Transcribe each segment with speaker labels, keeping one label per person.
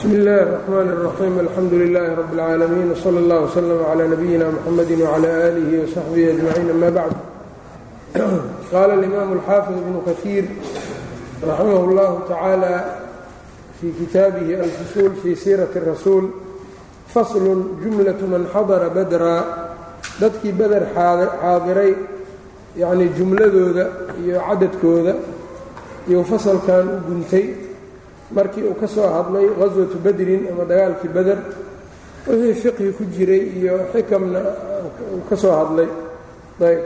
Speaker 1: bsmi اllahi الرحmn الرaxيim alxamdu لilaahi rab اlcaalamiin wslى اllah wslm عlى nabiyina mxamadi wعlى alihi وsaxbihi aجmaciin ama bacd qaala اlimam اlxaafid ibnu kahiir raximah اllahu tacaala fii kitaabihi alfusuul fii siiraةi الrasuul faslun jumlaة man xadara badra dadkii beder xaadiray yacnii jumladooda iyo cadadkooda iyo fasalkan u guntay markii uu ka soo hadlay qaswatu badrin ama dagaalkii beder wixii fiqhi ku jiray iyo xikamna uu ka soo hadlay. Ayb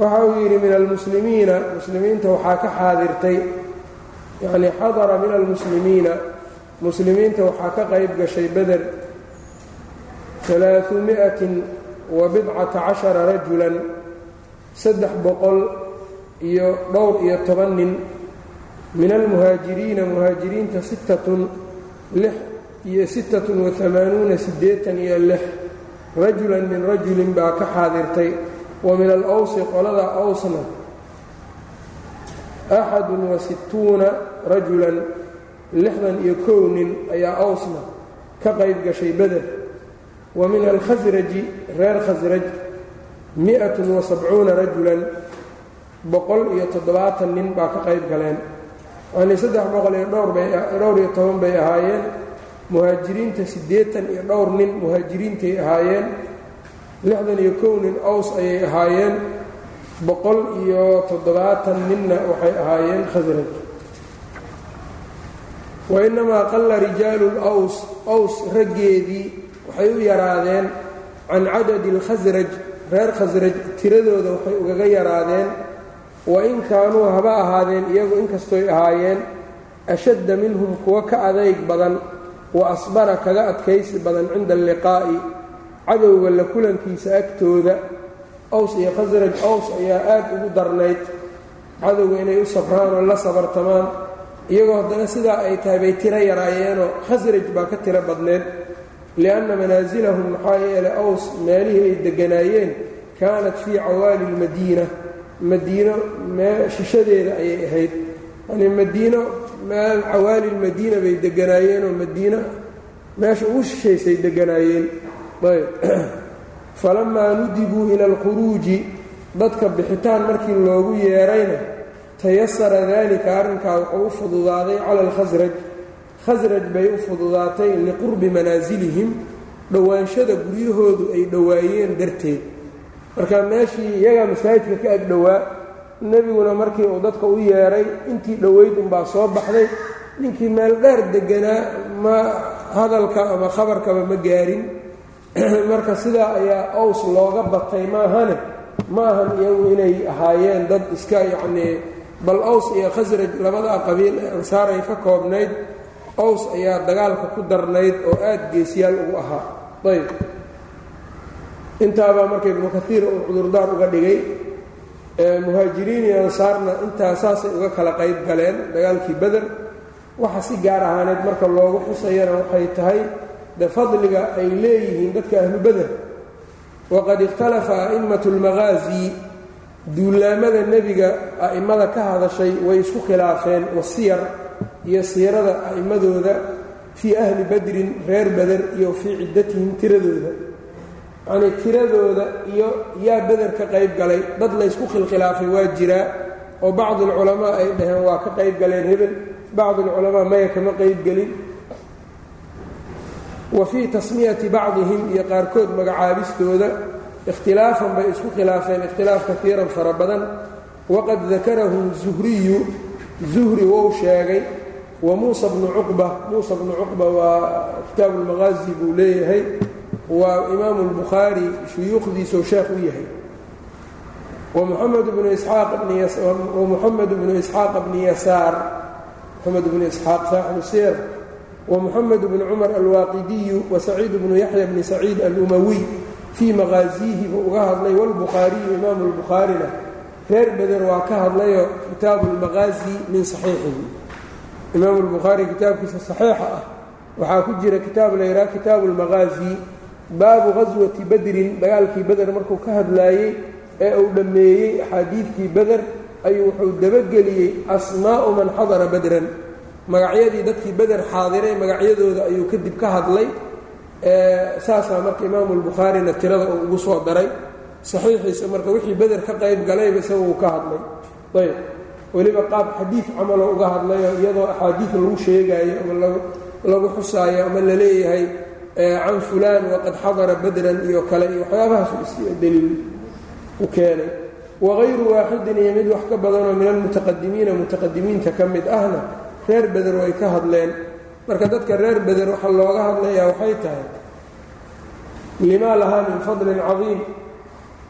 Speaker 1: waxa uu yidhi min almuslimiina muslimiinta waxaa ka xaadirtay yacnii xadara min almuslimiina muslimiinta waxaa ka qayb gashay beder alaaثumi'atin wa bidcata cashara rajulan saddex boqol iyo dhowr iyo toban nin min almuhaajiriina muhaajiriinta sittatun lix iyo sittatun waamaanuuna siddeetan iyo lix rajulan min rajulin baa ka xaadirtay. wa min alawsi qolada awsna axadun wa sittuuna rajulan lixdan iyo kow nin ayaa awsna ka qayb gashay beder wa min alkhasraji reer khasraj mi-atun wa sabcuuna rajulan boqol iyo toddobaatan nin baa ka qayb galeen yani saddex boqol iyo dhowr iyo toban bay ahaayeen. Muhaajiriinta siddeetan iyo dhowr nin muhaajiriintay ahaayeen. Lixdan iyo kow nin aws ayay ahaayeen. Boqol iyo toddobaatan ninna waxay ahaayeen khasraj. Wa innamaa qalla rijaalu laws aws raggeedii waxay u yaraadeen. Can cadadi alkhasraj reer khasraj tiradooda waxay ugaga yaraadeen wain kaanuu haba ahaadeen iyagu inkastoy ahaayeen ashadda minhum kuwa ka adayg badan wa asbara kaga adkaysi badan cinda alliqaa'i cadowga la kulankiisa agtooda. Aws iyo khasraj aws ayaa aad ugu darnayd. Cadowga inay u sabraan oo la sabartamaan. Iyagoo haddana sidaa ay tahay bay tiro yaraayeenoo khasraj baa ka tiro badneed. Lianna manaasilahum maxaa yeelay aws meelihii ay degganaayeen kaanat fii cawaali lmadiina madiino mee shishadeeda ayay ahayd. Yani madiino meel cawaali lmadiina bay deganaayeenoo madiino meesha ugu shishaysay deganaayeen. Ayb. Falamaa nudibuu ila alkhuruuji dadka bixitaan markii loogu yeerayna tayasara daalika arrinkaa wuxuu u fududaaday cala alkhasraj khasraj bay u fududaatay liqurbi manaasilihim dhowaanshada guryahoodu ay dhowaayeen darteed marka meeshii iyagaa masaajidka ka ag dhowaa nebiguna markii uu dadka u yeedhay intii dhoweyd unbaa soo baxday. Ninkii meel dheer deganaa ma hadalka ama khabarkaba ma gaarin. Marka sidaa ayaa aws looga batay maahane? Ma ahan iyagu inay ahaayeen dad iska yacnii bal aws iyo khasraj labadaa qabiil ee ansaaray ka koobnayd aws ayaa dagaalka ku darnayd oo aad geesiyaal ugu ahaa. Ayb intaabaa marka ibnu kaiir uu cudurdaar uga dhigay muhaajiriin iyo ansaarna intaa saasay uga kala qayb galeen dagaalkii beder waxa si gaar ahaaneed marka loogu xusayana waxay tahay de fadliga ay leeyihiin dadka ahlu beder waqad ikhtalafa a'immatu lmaqaasi duulaamada nebiga a'immada ka hadashay way isku khilaafeen wasiyar iyo siirada a'immadooda fii ahli badrin reer beder iyo fii ciddatihim tiradooda yacnii tiradooda iyo yaa beder ka qayb galay. Dad laysku khilkhilaafay waa jiraa oo bacdi alculamaa ay dhaheen waa ka qayb galeen hebel. Bacdi alculamaa maya kama qayb gelin. Wa fii tasmiyati bacdihim iyo qaarkood magacaabistooda ikhtilaafan bay isku khilaafeen ikhtilaaf kafiiran fara badan. Waqad dakarahu zuhriyu zuhri wou sheegay wa muusa bnu cuqba muusa bnu cuqba waa kitaabu lmaqaazi buu leeyahay waa imaamu اlbukhaari shuyuukhdiisuu sheekh u yahay wamuxamed bnu isxaaq bnu isxaaq bni yasaar moxamed bnu isxaaq saaxibu sir wamuxamed bnu cumar alwaaqidiyu wasaciid bnu yaxya bni saciid alumawiy fii maqaasiihi buu uga hadlay wاlbukhaariyu imaamu اlbukhaarina reer beder waa ka hadlayo kitaabu اlmaqaazi min saxiixihi imaamu اlbukhaari kitaabkiisa saxiixa ah waxaa ku jira kitaab la yidhaha kitaabu اlmaqaazi baabu qaswati badrin dagaalkii beder markuu ka hadlaayey ee uu dhammeeyey axaadiidkii beder ayuu wuxuu dabageliyey asmaa'u man xadara badran. Magacyadii dadkii beder xaadiray magacyadooda ayuu kadib ka hadlay. Saasaa marka imaamu albukhaarina tirada uu ugu soo daray. Saxiixiisa marka wixii beder ka qayb galayba isaga uu ka hadlay. Ayb weliba qaab xadiid camaloo uga hadlayo iyadoo axaadiid lagu sheegaayo ama lagu xusaayo ama la leeyahay can fulaan waqad xadara badran iyo kale iyo waxyaabahaas daliil u keenay. Wagayru waaxidin iyo mid wax ka badanoo min almutaqadimiina mutaqadimiinta ka mid ahna reer beder way ka hadleen. Marka dadka reer beder waxaa looga hadlayaa waxay tahay limaa lahaa min fadlin cadiim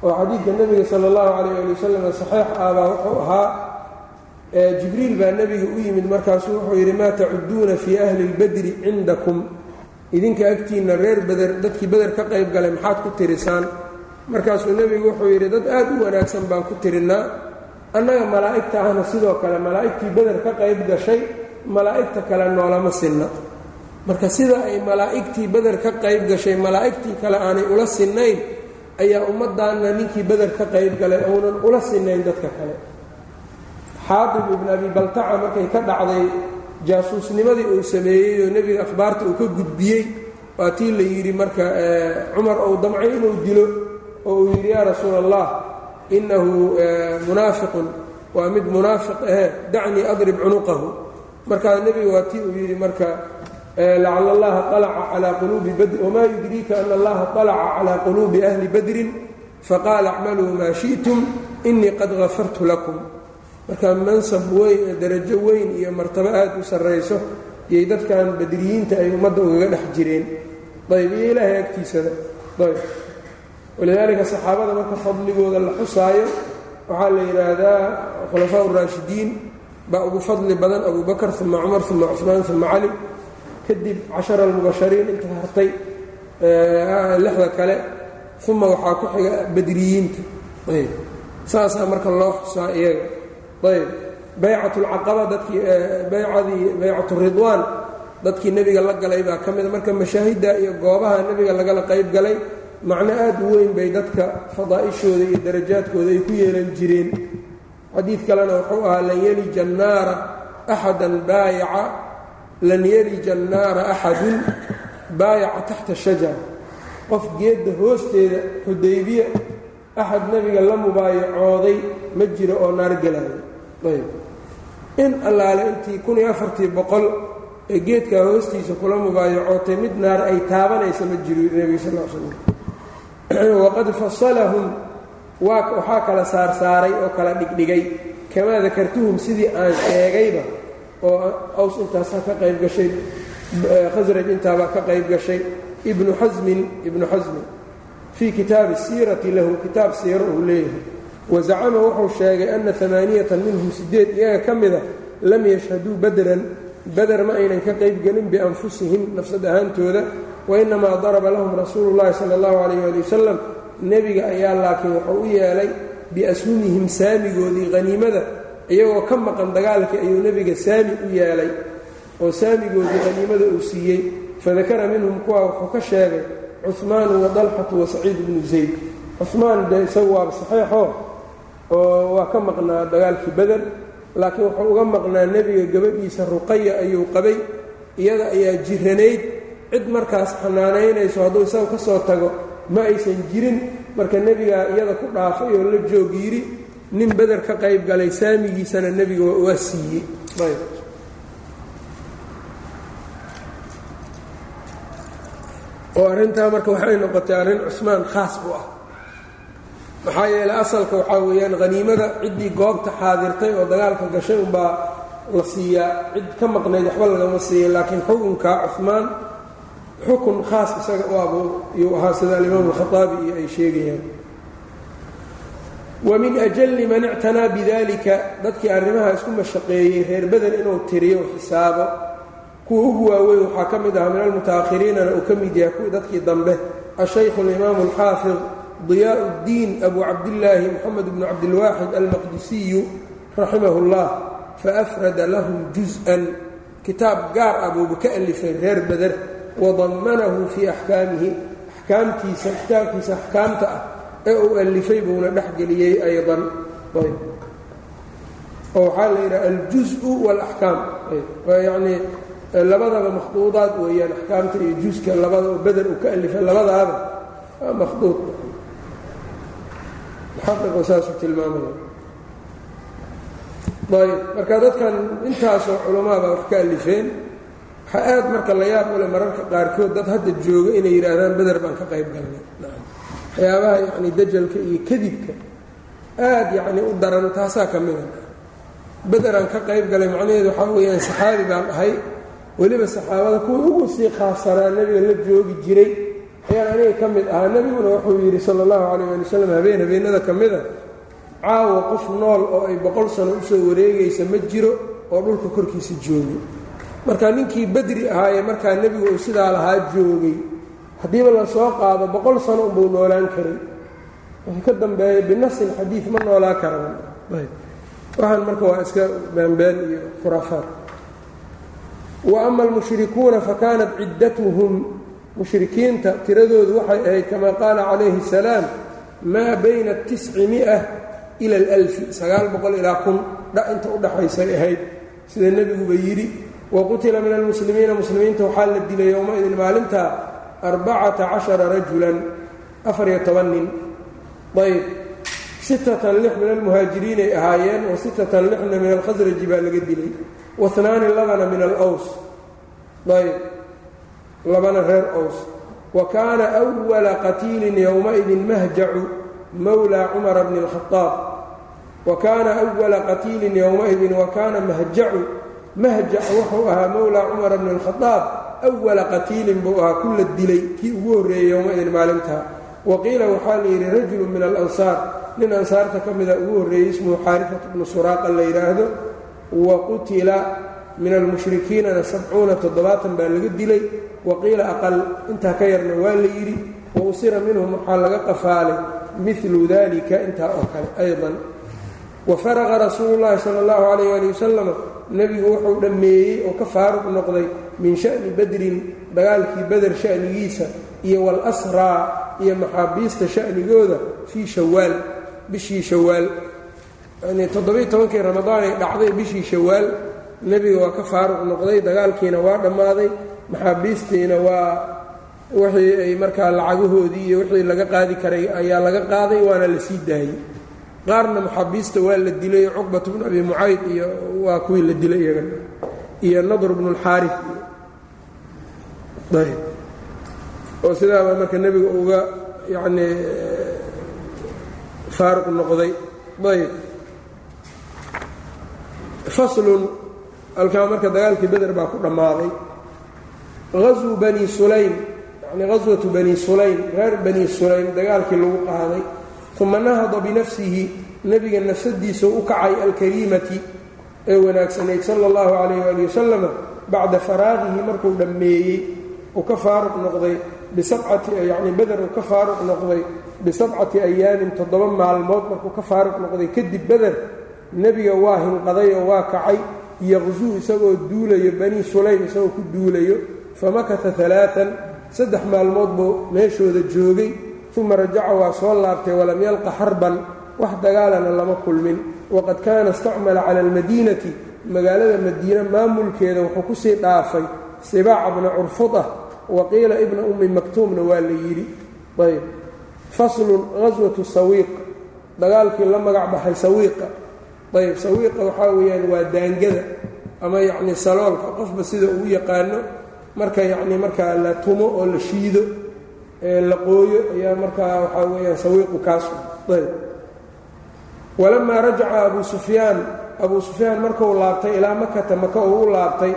Speaker 1: oo xadiidka nebiga sala allahu calayh ali wasalam saxiix ah baa wuxuu ahaa. Jibriil baa nebiga u yimid markaasuu wuxuu yidhi maa tacuduuna fii ahli lbadri cindakum idinka agtiinna reer beder dadkii beder ka qayb galay maxaad ku tirisaan? Markaasuu nebigu wuxuu yidhi dad aad u wanaagsan baan ku tirinnaa annaga malaa'igta ahna sidoo kale malaa'igtii beder ka qayb gashay malaa'igta kale noolama sinna. Marka sida ay malaa'igtii beder ka qayb gashay malaa'igtii kale aanay ula sinnayn ayaa ummaddaanna ninkii beder ka qayb galay ounan ula sinnayn dadka kale. Xaatib ibn abi baltaca markay ka dhacday jaasuusnimadii uu sameeyey oo nebiga akhbaarta uu ka gudbiyey waa tii la yidhi marka cumar ou damcay inuu dilo oo uu yidhi yaa rasuula allah innahu munaafiqun waa mid munaafiq ahe dacnii adrib cunuqahu markaa nebiga waa tii uu yidhi marka lacala allaha alaca calaa quluubi badri wamaa yudriika ana allaha alaca calaa quluubi ahli badrin faqaala acmaluu maa shi'tum inii qad gafartu lakum marka mansab weyn darajo weyn iyo martabo aad u sarrayso iyay dadkan badriyiinta ay ummadda ugaga dhex jireen. Ayb iyo ilaahay agtiisada ayb walidaalika saxaabada marka fadligooda la xusaayo waxaa la yidhaahdaa khulafaa uraashidiin baa ugu fadli badan abu bakar uma cumar uma cusmaan uma cali. Kadib cashara almubashariin inta hartay lixda kale uma waxaa ku xiga badriyiinta. Saasaa marka loo xusaa iyaga ayb. Baycat lcaqaba dadkii baycadii baycat ridwaan dadkii nebiga la galay baa ka mida marka mashaahidda iyo goobaha nebiga lagala qayb galay macno aad u weyn bay dadka fadaa'ishooda iyo darajaadkooda ay ku yeelan jireen. Xadiid kalena wuxuu ahaa lan yelija annaara axadan baayaca lan yelija annaara axadun baayaca taxta shajara qof geedda hoosteeda xudaybiya axad nebiga la mubaayacooday ma jiro oo naar gelaayo ayb. In allaale intii kun iyo afartii boqol ee geedkaa hoostiisa kula mubaayacootay mid naar ay taabanaysa ma jiro nebiga sal l slam waqad fasalahum waa waxaa kala saarsaaray oo kala dhigdhigay. Kamaa dakartuhum sidii aan sheegayba oo aws intaasaa ka qayb gashay khasraj intaabaa ka qayb gashay ibnu xasmin ibnu xasmin fii kitaabi siirati lahu kitaab siiro uu leeyahay wazacama wuxuu sheegay ana amaaniyatan minhum sideed iyaga ka mida lam yashhaduu badran bader ma aynan ka qayb gelin bianfusihim nafsad ahaantooda wainamaa daraba lahum rasuulu llahi sala allahu calayh ali wasalam. Nebiga ayaa laakiin wuxuu u yeelay biashumihim saamigoodii haniimada iyagoo ka maqan dagaalkii ayuu nebiga saami u yeelay oo saamigoodii haniimada uu siiyey. Fadakara minhum kuwa wuxuu ka sheegay cuhmaanu wadalxatu wasaciid bnu zayd. Cuhmaan de isagu waaba saxeixo oo waa ka maqnaa dagaalkii beder laakiin wuxuu uga maqnaa nebiga gabadhiisa ruqaya ayuu qabay iyada ayaa jiranayd cid markaas xanaanaynayso hadduu isaga ka soo tago ma aysan jirin. Marka nebigaa iyada ku dhaafay oo la joog yidhi nin beder ka qayb galay saamigiisana nebiga waa siiyey. Oo arrintaa marka waxay noqotay arrin cusmaan khaas u ah maxaa yeeley asalka waxaa weeyaan haniimada ciddii goobta xaadirtay oo dagaalka gashay unbaa la siiyaa cid ka maqnayd waxba lagama siiya laakiin xukunka cumaan xukun khaas isaga u ab yuu ahaa sida alimaam alkhaaabi iyo ay sheegayaan. Wa min ajali man ictanaa bidalika dadkii arrimaha isku mashaqeeyey reer beder inuu tiriyo xisaabo. Kuwa ugu waaweyn waxaa ka mid ahaa min almutaakhiriinana uu ka mid yahay kuwii dadkii dambe ashaykhu alimaamu alxaafid diyaa اddiin abu cabdillaahi moxamed bnu cabdilwaaxid almaqdisiyu raximah اllah faafrada lahum juz-an kitaab gaar ah buuba ka alifay reer beder wadamanahu fii axkaamihi axkaamtiisa kitaabkiisa axkaamta ah ee uu alifay buuna dhexgeliyey aydan oo waxaa la yidhaha aljuزءu wاlaxkaam yacnii labadaba makhduudaad weeyaan axkaamta iyo juska labada oo beder uu ka alifay labadaaba waa makhduud muxaqiqu saasuu tilmaamaya. Ayb marka dadkan intaasoo culamaabaa wax ka alifeen waxaa aad marka la yaab ule mararka qaarkood dad hadda jooga inay yidhaahdaan beder baan ka qayb galnay. Waxyaabaha yacni dajalka iyo kadibka aad yacni u daran taasaa ka mida bederaan ka qayb galay macnaheedu waxaa weeyaan saxaabi baan ahay. Weliba saxaabada kuwa ugu sii khaassanaa nebiga la joogi jiray ayaan aniga ka mid ahaa nebiguna wuxuu yidhi sala allahu calayh ali wasalam habeen habeenada ka mida caawa qof nool oo ay boqol sano u soo wareegaysa ma jiro oo dhulka korkiisa joogay marka ninkii bedri ahaayee markaa nebigu uu sidaa lahaa joogay. Haddiiba la soo qaado boqol sano unbuu noolaan karay. Wixii ka dambeeya binasin xadiid ma noolaa karan waxaan marka waa iska baanbaan iyo khuraafaad. Wa ama almushrikuuna fakanat ciddatuhum mushrikiinta tiradoodu waxay ahayd kama qaala calayhi الsalaam maa bayna tiscimia ila alfi sagaal boqol ilaa kun inta u dhaxaysay ahayd. Sida nebiguba yidhi wa qutila min almuslimiina muslimiinta waxaa la dilay yowmaidin maalinta arbacata cashara rajulan afariyo toban nin. Ayb sittatan lix min almuhaajiriinay ahaayeen wa sittatan lixna min alkhasraji baa laga dilay wahnaani labana min alaws. Ayb labana reer ows wa kaana أwala qatiilin yowmaidin mahjacu mawlaa cumara bni اlkhaaab wa kaana أwala qatiilin yowmaidin wa kaana mahjacu mahjac wuxuu ahaa mowlaa cumara bni اlkhaaab أwala qatiilin buu ahaa ku la dilay kii ugu horreeyey yowmaidin maalintaa wa qiila waxaa la yidhi rajulu min alansaar nin ansaarta ka mida ugu horreeyey ismuhu xaarifat bnu suraaqa la yidhaahdo wa qutila min almushrikiinana sabcuuna toddobaatan baa laga dilay wa qiila aqal intaa ka yarna waa la yidhi wa usira minhum waxaa laga qafaalay milu dalika intaa oo kale aydan. Wa faraqa rasuulu llaahi sala allahu calayh ali wasalam nebigu wuxuu dhammeeyey oo ka faaruq noqday min sha'ni badrin dagaalkii beder sha'nigiisa iyo walasraa iyo maxaabiista sha'nigooda fii shawaal bishii shawaal. Yani toddobiy tobankii ramadaan ay dhacday bishii shawaal nebiga waa ka faaruq noqday dagaalkiina waa dhammaaday maxaabiistiina waa wixii ay markaa lacagahoodii iyo wixii laga qaadi karay ayaa laga qaaday waana la sii daayey. Qaarna maxaabiista waa la dilay cuqbat bnu abi mucayd iyo waa kuwii la dilay iyagana iyo nadr bnu اlxaari ayb. Oo sidaaba marka nebiga uga yacnii faaruq noqday. Ayb faslun halkaa marka dagaalkii beder baa ku dhammaaday. Haswu bani sulaym yani haswatu bani sulaym reer bani sulaym dagaalkii lagu qaaday. Uma nahada binafsihi nebiga nafsadiisa u kacay alkariimati ee wanaagsanayd sala اllahu calayh ali wasalama bacda faraaqihi markuu dhammeeyey. Uu ka faaruq noqday bisabcati yacni beder uu ka faaruq noqday bisabcati ayaamin toddoba maalmood markuu ka faaruq noqday. Kadib beder nebiga waa hinqaday oo waa kacay yaqsuu isagoo duulayo bani sulaym isagoo ku duulayo famakata alaaan saddex maalmood buu meeshooda joogay uma rajaca waa soo laabtay walam yalqa xarban wax dagaalana lama kulmin. Waqad kaana istacmala cala almadiinati magaalada madiine maamulkeeda wuxuu ku sii dhaafay sibaaca bna curfudah wa qiila ibna ummi maktuumna waa la yidhi. Ayb faslun haswatu sawiiq dagaalkii la magac baxay sawiiqa ayb sawiiqa waxaa weeyaan waa daangada ama yacni saloolka. Qofba sida uu yaqaano marka yacni markaa la tumo oo la shiido la qooyo ayaa markaa waxaa weeyaan sawiiqu kaas ayb walamaa rajaca abuu sufyaan abuu sufyaan markuu laabtay ilaa makata maka uu u laabtay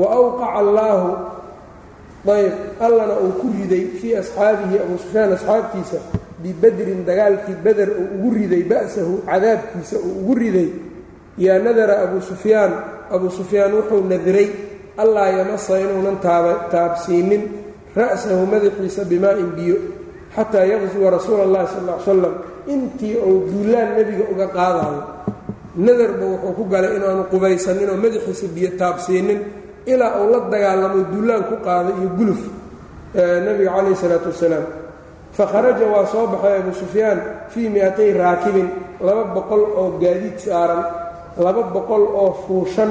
Speaker 1: wa awqaca allaahu ayb allana uu ku riday fii asxaabihi abuu sufyaan asxaabtiisa bibadrin dagaalkii beder uu ugu riday ba'sahu cadaabkiisa uu ugu riday. Yaa nadara abuu sufyaan abuu sufyaan wuxuu nadray allaa yamasa inuunan taabsiinin ra'sahu madaxiisa bimaa'in biyo xataa yaqsuwa rasuula allahi sal ly slam intii uu duulaan nebiga uga qaadayo. Nadarba wuxuu ku galay inaanu qubaysanin oo madaxiisa biyo taabsiinin ilaa uu la dagaalamo duulaan ku qaaday iyo guluf. Nebiga calayh isalaatu wasalaam fakharaja waa soo baxay abuu sufyaan fii mi-atay raakibin laba boqol oo gaadiid saaran laba boqol oo fuushan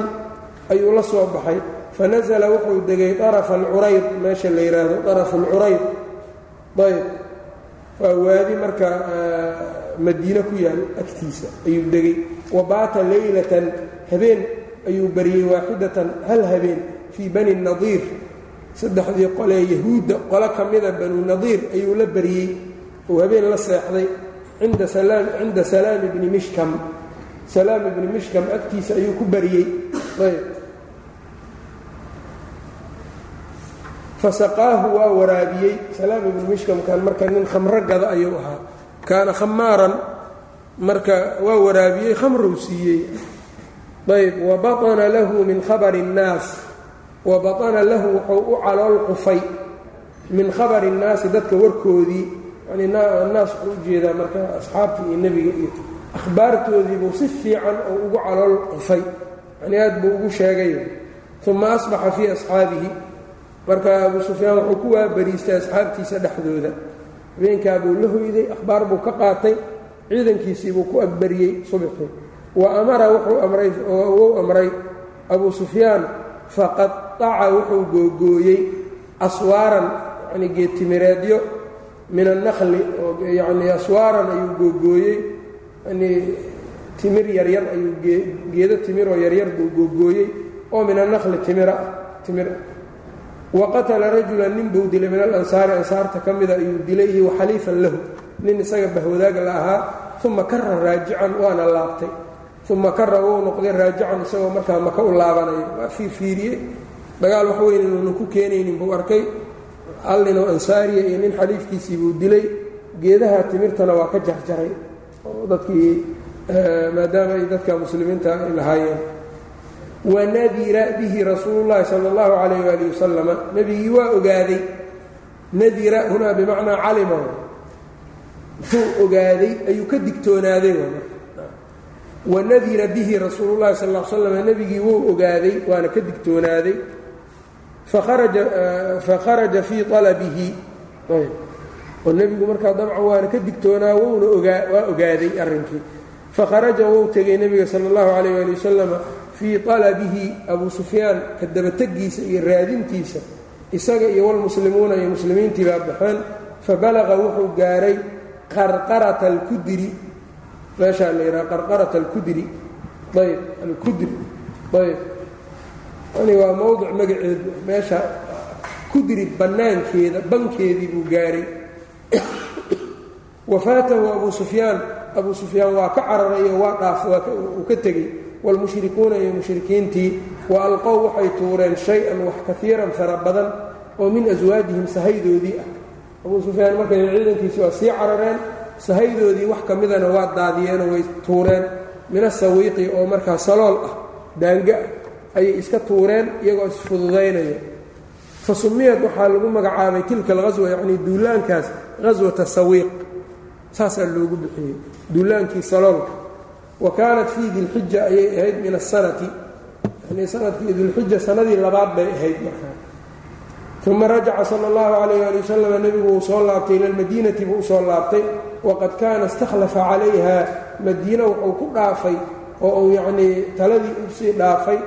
Speaker 1: ayuu la soo baxay fanasala wuxuu degay darafa alcurayd meesha la yidhaahdo darafu alcurayd ayb waa waadi marka madiine ku yaal agtiisa ayuu degay wa baata leylatan habeen ayuu bariyey waaxidatan hal habeen fii bani nadiir saddexdii qolee yahuudda qolo ka mida ah banuu nadiir ayuu la baryey ou habeen la seexday cinda salaam ibni mishkam. Salaam ibni mishkam agtiisa ayuu ku baryey ayb. Fasaqaahu waa waraabiyey. Salaam ibni mishkamkan marka nin khamro gada ayuu ahaa. Kaana khamaaran marka waa waraabiyey khamruu siiyey. Ayb. Wa lahu min khabari الnaas wa baطana lahu wuxuu u calool qufay min khabari الnaasi dadka warkoodii yani naas wuxuu ujeedaa marka asxaabtii iyo nebiga iyo akhbaartoodiibuu si fiican oo ugu calool qufay yani aad buu ugu sheegay uma asbaxa fii asxaabihi marka abu sufyaan wuxuu ku waabariistay asxaabtiisa dhexdooda habeenkaa buu la hoyday akhbaar buu ka qaatay ciidankiisiibuu ku agbariyey subxii wa amara wuxuu amray wuu amray abuu sufyaan faqadaca wuxuu googooyey aswaaran yani geedtimireedyo min annaqli oo yani aswaaran ayuu googooyey yani timir yaryar ayuu geedo timiroo yaryar buu googooyey oo min annaqli timira timir. Waqatala rajulan nin buu dilay min alansaari ansaarta ka mida ayuu dilay iyo waxaliifan lahu. Nin isaga bahwadaag la ahaa uma kara raajican waana laabtay uma kara wuu noqday raajican isagoo markaa maka u laabanayo waa fiirfiiriyey dagaal wax weyn inuunan ku keenaynin buu arkay hal ninoo ansaariya iyo nin xaliifkiisii buu dilay geedaha timirtana waa ka jarjaray oo dadkii maadaama ay dadka muslimiinta ay lahaayeen wanadira bihi rasuulu llahi sala allahu calayh waali wasalama nebigii waa ogaaday nadira hunaa bimacnaa calima muxuu ogaaday ayuu ka digtoonaaday wanadira bihi rasuulu llahi sal l slam nebigii wuu ogaaday waana ka digtoonaaday. Fakharaja fii alabihi oo nebigu markaa dabcan waana ka digtoonaa wuna waa ogaaday arrinkii. Fakharaja wuu tegay nebiga sala allahu calayh waali wasalama fii alabihi abuu sufyaan ka dabategiisa iyo raadintiisa isaga iyo walmuslimuuna iyo muslimiintii baa baxeen fabalaqa wuxuu gaaray qarqarata alkudri meeshaa la yidhaha qarqarata alkudri. Ayb alkudri. Ayb yani waa mowdic magaceedu meesha kudri bannaankeeda bankeedii buu gaaray. Wafaatahu abuu sufyaan abuu sufyaan waa ka cararayo waa dhaaf uu ka tegey. Wاlmushrikuuna iyo mushrikiintii wa alqow waxay tuureen shay-an wax kaiiran fara badan oo min aswaajihim sahaydoodii ah. Abuu sufyaan markay ciidankiisi waa sii carareen sahaydoodii wax ka midana waa daadiyeenoo way tuureen. Min asawiiqi oo markaa salool ah daanga ayay iska tuureen iyagoo isfududaynaya fa waxaa lagu magacaabay tilka alghaswa yacnii duulaankaas ghaswata sawiiq. Saasaa loogu bixiyey duulaankii saloolka. Wa kaanat fii dilxija ayay ahayd min asanati yani sannadkii dilxija sanadii labaad bay ahayd markaa. Uma rajaca sala allahu calayh ali wasalam nebigu uu soo laabtay ila lmadiinati buu u soo laabtay waqad kaana istakhlafa calayha madiina wuxuu ku dhaafay oo uu yacnii taladii u sii dhaafay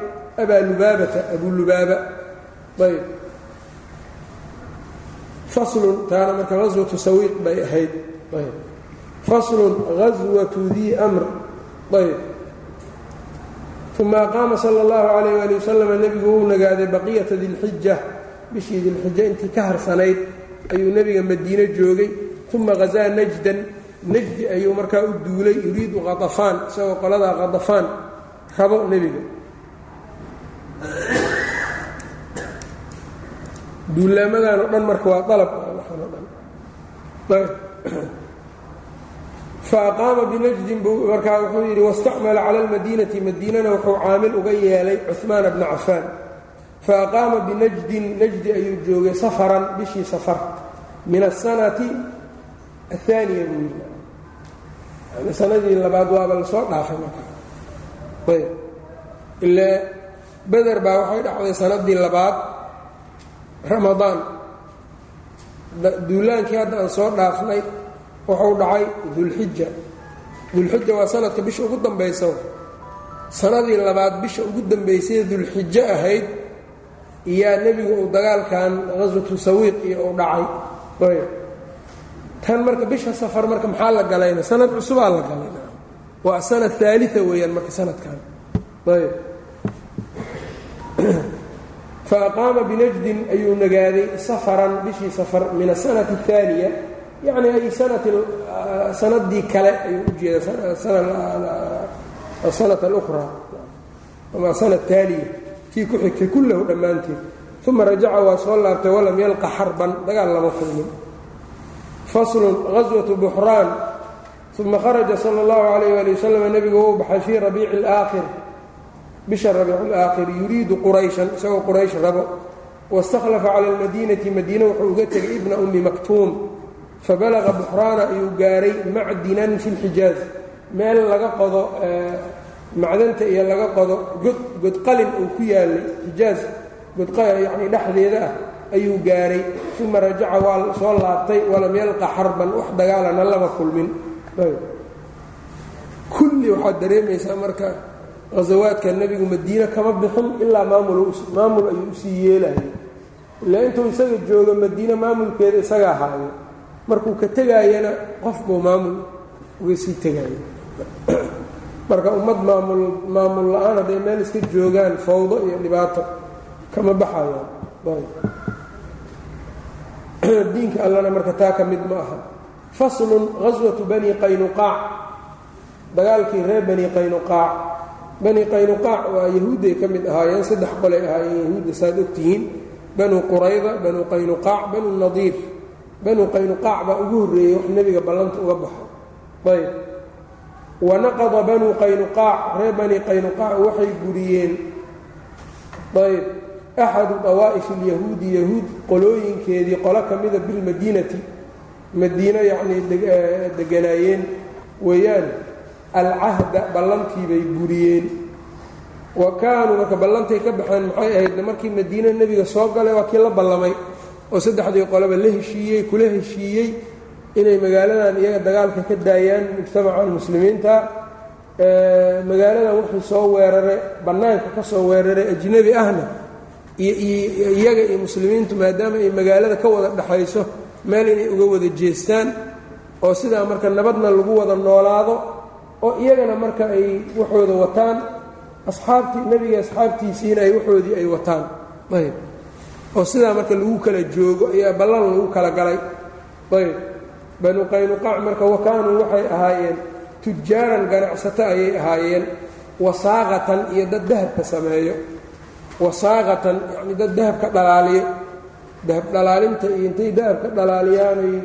Speaker 1: abaa lubaabata abuu lubaaba. Ayb. Faslun taana marka haswatu sawiiq bay ahayd. Ayb. Faslun haswatu dii amr. Ayb. Uma aqaama sala اllahu calayh ali wasalam nebigu uu nagaaday baqiyata dilxija bishii dilxija intii ka harsanayd ayuu nebiga madiine joogay uma hazaa najdan najdi ayuu markaa u duulay yuriidu qadafaan isagoo qoladaa qadafaan rabo nebiga. Duulaamadan o dhan marka waa alab faaqaama binajdin buu markaa wuxuu yidhi wastacmala cala almadiinati madiinana wuxuu caamil uga yeelay cuhmaana bna cafaan. Faaqaama binajdin najdi ayuu joogay safaran bishii safar. Min asanati ahaaniya buu yani sanadii labaad waaba la soo dhaafay marka ayb ile beder baa waxay dhacday sanadii labaad ramadaan duulaankii hadda aan soo dhaafnay wuxuu dhacay dulxija dulxija waa sanadka bisha ugu dambaysa sanadii labaad bisha ugu dambaysay dulxijo ahayd iyaa nebigu uu dagaalkan qaswatu sawiiq iyo uu dhacay ayb tan marka bisha safar marka maxaa la galayna? Sanad cusubaa la galayna. Waa sana aalia weeyaan marka sanadkan. Ayb. Faaqaama binajdin ayuu nagaaday safaran bishii safar min asanati اaaniya yacni ay sanati sanadii kale ayuu ujeeda sanat اlra ama sana taaliya tii ku xigtay kullahu dhammaanteed. Uma rajaca waa soo laabtay walam yalqa xarban dagaal lama kulmin faslun qaswatu buxraan uma kharaja sala allahu calayh ali wasalam nebigu wou baxay fii rabiici alaakhir bisha rabiici alaakhir yuriidu qurayshan isagoo quraysh rabo wastakhlafa cala almadiinati madiina wuxuu uga tegay ibna ummi maktuum fabalaqa buxraana ayuu gaaray macdinan fi lxijaaz meel laga qodo macdanta iyo laga qodo god godqalin uu ku yaalay xijaaz godqal yacnii dhexdeeda ah ayuu gaaray uma rajaca waa soo laabtay walam yalqa xarban wax dagaalana lama kulmin. Kulli waxaad dareemaysaa marka hasawaadka nebigu madiine kama bixin ilaa maamul maamul ayuu u sii yeelaya ilaa intuu isaga joogo madiine maamulkeeda isagaa haayo markuu ka tegaayana qof buu maamul uga sii tegaya marka ummad maamul maamul la'aan hadday meel iska joogaan fawdo iyo dhibaato kama baxayaan diinka allana marka taa ka mid ma aha. Faslun gaswatu bani qaynuqaac dagaalkii reer bani qaynuqaac bani qaynuqaac waa yahuudday ka mid ahaayeen saddex qolay ahaayeen yahuudda saad ogtihiin banu qurayda banu qaynuqaac banu nadiir. Banu qaynuqaac baa ugu horreeyey wax nebiga ballanta uga baxo ayb. Wanaqada banu qaynuqaac reer bani qaynuqaac waxay guriyeen. Ayb axadu dawaa'if alyahuudi yahuud qolooyinkeedii qolo ka mida bilmadiinati madiino yacnii deganaayeen weeyaan alcahda ballantii bay guriyeen wa kaanuu marka ballantay ka baxeen maxay ahayd markii madiine nebiga soo galay waa kii la ballamay oo saddexdii qoloba la heshiiyey kula heshiiyey inay magaaladan iyaga dagaalka ka daayaan mujtamacan muslimiinta magaaladan wuxuu soo weeraray bannaanka ka soo weeraray ajnebi ahna iyaga iyo muslimiintu maadaama ay magaalada ka wada dhexayso meel inay uga wada jeestaan oo sidaa marka nabadna lagu wada noolaado oo iyagana marka ay waxooda wataan asxaabtii nebiga asxaabtiisiina ay waxoodii ay wataan. Ayb. Oo sidaa marka lagu kala joogo ayaa ballan lagu kala galay. Ayb. Banu qaynuqaac marka wakaanuu waxay ahaayeen tujaaran ganacsato ayay ahaayeen wasaaqatan iyo dad dahabka sameeyo wasaaqatan yacni dad dahabka dhalaaliyo dahab dhalaalinta iyo intay dahabka dhalaaliyaanay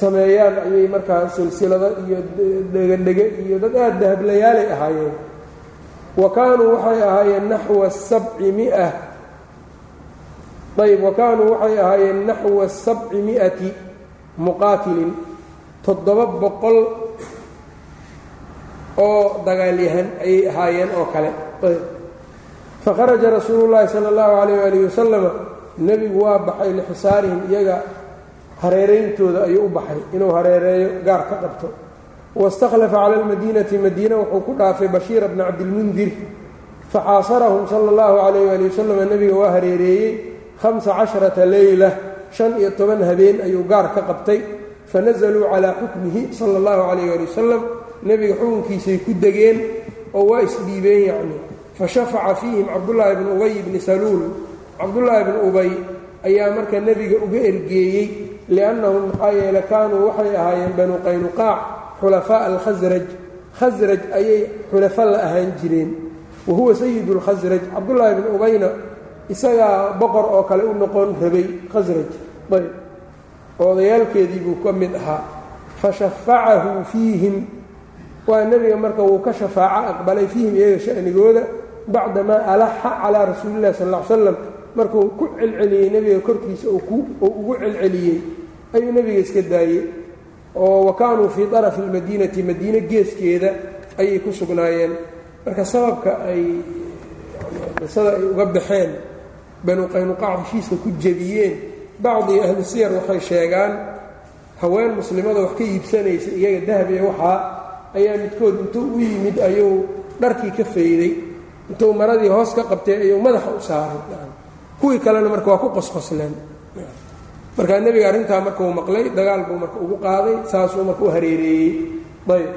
Speaker 1: sameeyaan ayay markaa silsilado iyo dhegadhege iyo dad aada dahablayaalay ahaayeen. Wa kaanuu waxay ahaayeen naxwa sabci mia. Ayb wa kaanuu waxay ahaayeen naxwa sabci mi'ati muqaatilin toddoba boqol oo dagaalyahan ayay ahaayeen oo kale fakharaja rasuulu llaahi sala allahu calayh aalihi wasalama nebigu waa baxay lxisaarihim iyaga hareerayntooda ayuu u baxay inuu hareereeyo gaar ka qabto waistakhlafa cala almadiinati madiina wuxuu ku dhaafay bashiira bna cabdilmundir faxaasarahum sala allahu calayh waali wasalama nebiga waa hareereeyey hamsa casharata leyla shan iyo toban habeen ayuu gaar ka qabtay fanazaluu calaa xukmihi sala allahu calayh ali wasalam nebiga xukunkiisay ku degeen oo waa isdhiibeen yacni fashafaca fiihim cabdullaahi bnu ubay bni saluul cabdullaahi bnu ubay ayaa marka nebiga uga ergeeyey liannahum maxaa yeele kaanuu waxay ahaayeen banu qaynuqaac xulafaa'a alkhasraj khasraj ayay xulafo la ahaan jireen wa huwa sayidu lkhasraj cabdullaahi bnu ubayna isagaa boqor oo kale u noqon rabay khasraj ayb odayaalkeedii buu ka mid ahaa fashafacahu fiihim waa nebiga marka wuu ka shafaaco aqbalay fiihim iyaga shanigooda bacdamaa alaxa calaa rasuulillahi sal ly slam markuu ku celceliyey nebiga korkiisa uu ugu celceliyey ayuu nebiga iska daayey. Oo wa kaanuu fii arafi lmadiinati madiine geeskeeda ayay ku sugnaayeen. Marka sababka ay qisada ay uga baxeen banu qaynuqaac heshiiska ku jebiyeen bacdii ahlu siyar waxay sheegaan haween muslimada wax ka iibsanaysa iyaga dahab iyo waxaa ayaa midkood intuu u yimid ayuu dharkii ka fayday intuu maradii hoos ka qabtay ayuu madaxa u saaray. Kuwii kalena marka waa ku qosqosleen. Markaa nebiga arrintaa marka uu maqlay dagaal buu marka ugu qaaday saasuu marka u hareereeyey. Ayb.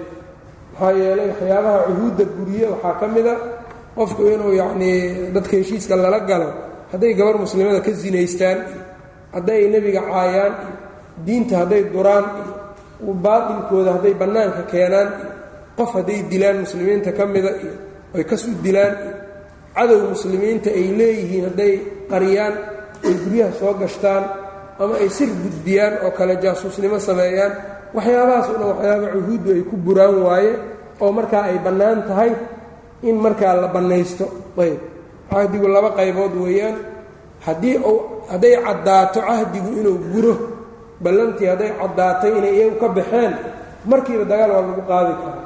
Speaker 1: Maxaa yeelay waxyaabaha cuhuudda guriye waxaa ka mida qofku inuu yacnii dadka heshiiska lala galo hadday gabar muslimada ka sinaystaan hadday nebiga caayaan diinta hadday duraan baatilkooda hadday bannaanka keenaan qof hadday dilaan muslimiinta ka mida iyo ay kasu dilaan. Cadow muslimiinta ay leeyihiin hadday qariyaan ay guryaha soo gashtaan ama ay sir gudbiyaan oo kale jaasuusnimo sameeyaan waxyaabahaas o waxyaaba cuhuuddu ay ku buraan waaye oo markaa ay bannaan tahay in markaa la bannaysto. Ayb. Cahdigu laba qaybood weeyaan. Haddii uu hadday caddaato cahdigu inuu guro ballantii hadday caddaatay inay iyagu ka baxeen markiiba dagaal waa lagu qaadi karaa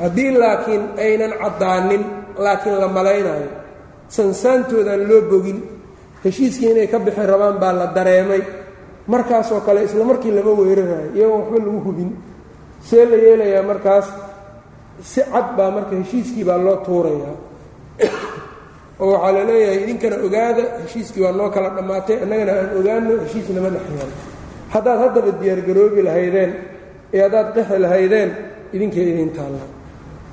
Speaker 1: haddii laakiin aynan caddaanin laakiin la malaynayo sansaantoodan loo bogin heshiiskii inay ka bixi rabaan baa la dareemay. Markaasoo kale isla markii lama weerarayo iyagoo waxba lagu hubin. See la yeelayaa markaas si cad baa marka heshiiskii baa loo tuurayaa. Oo waxaa la leeyahay idinkana ogaada heshiiskii waa noo kala dhammaatay annagana aan ogaano heshiis nama dhexyaal haddaad haddaba diyaargaroobi lahaydeen ee haddaad qexi lahaydeen idinkay idin taalla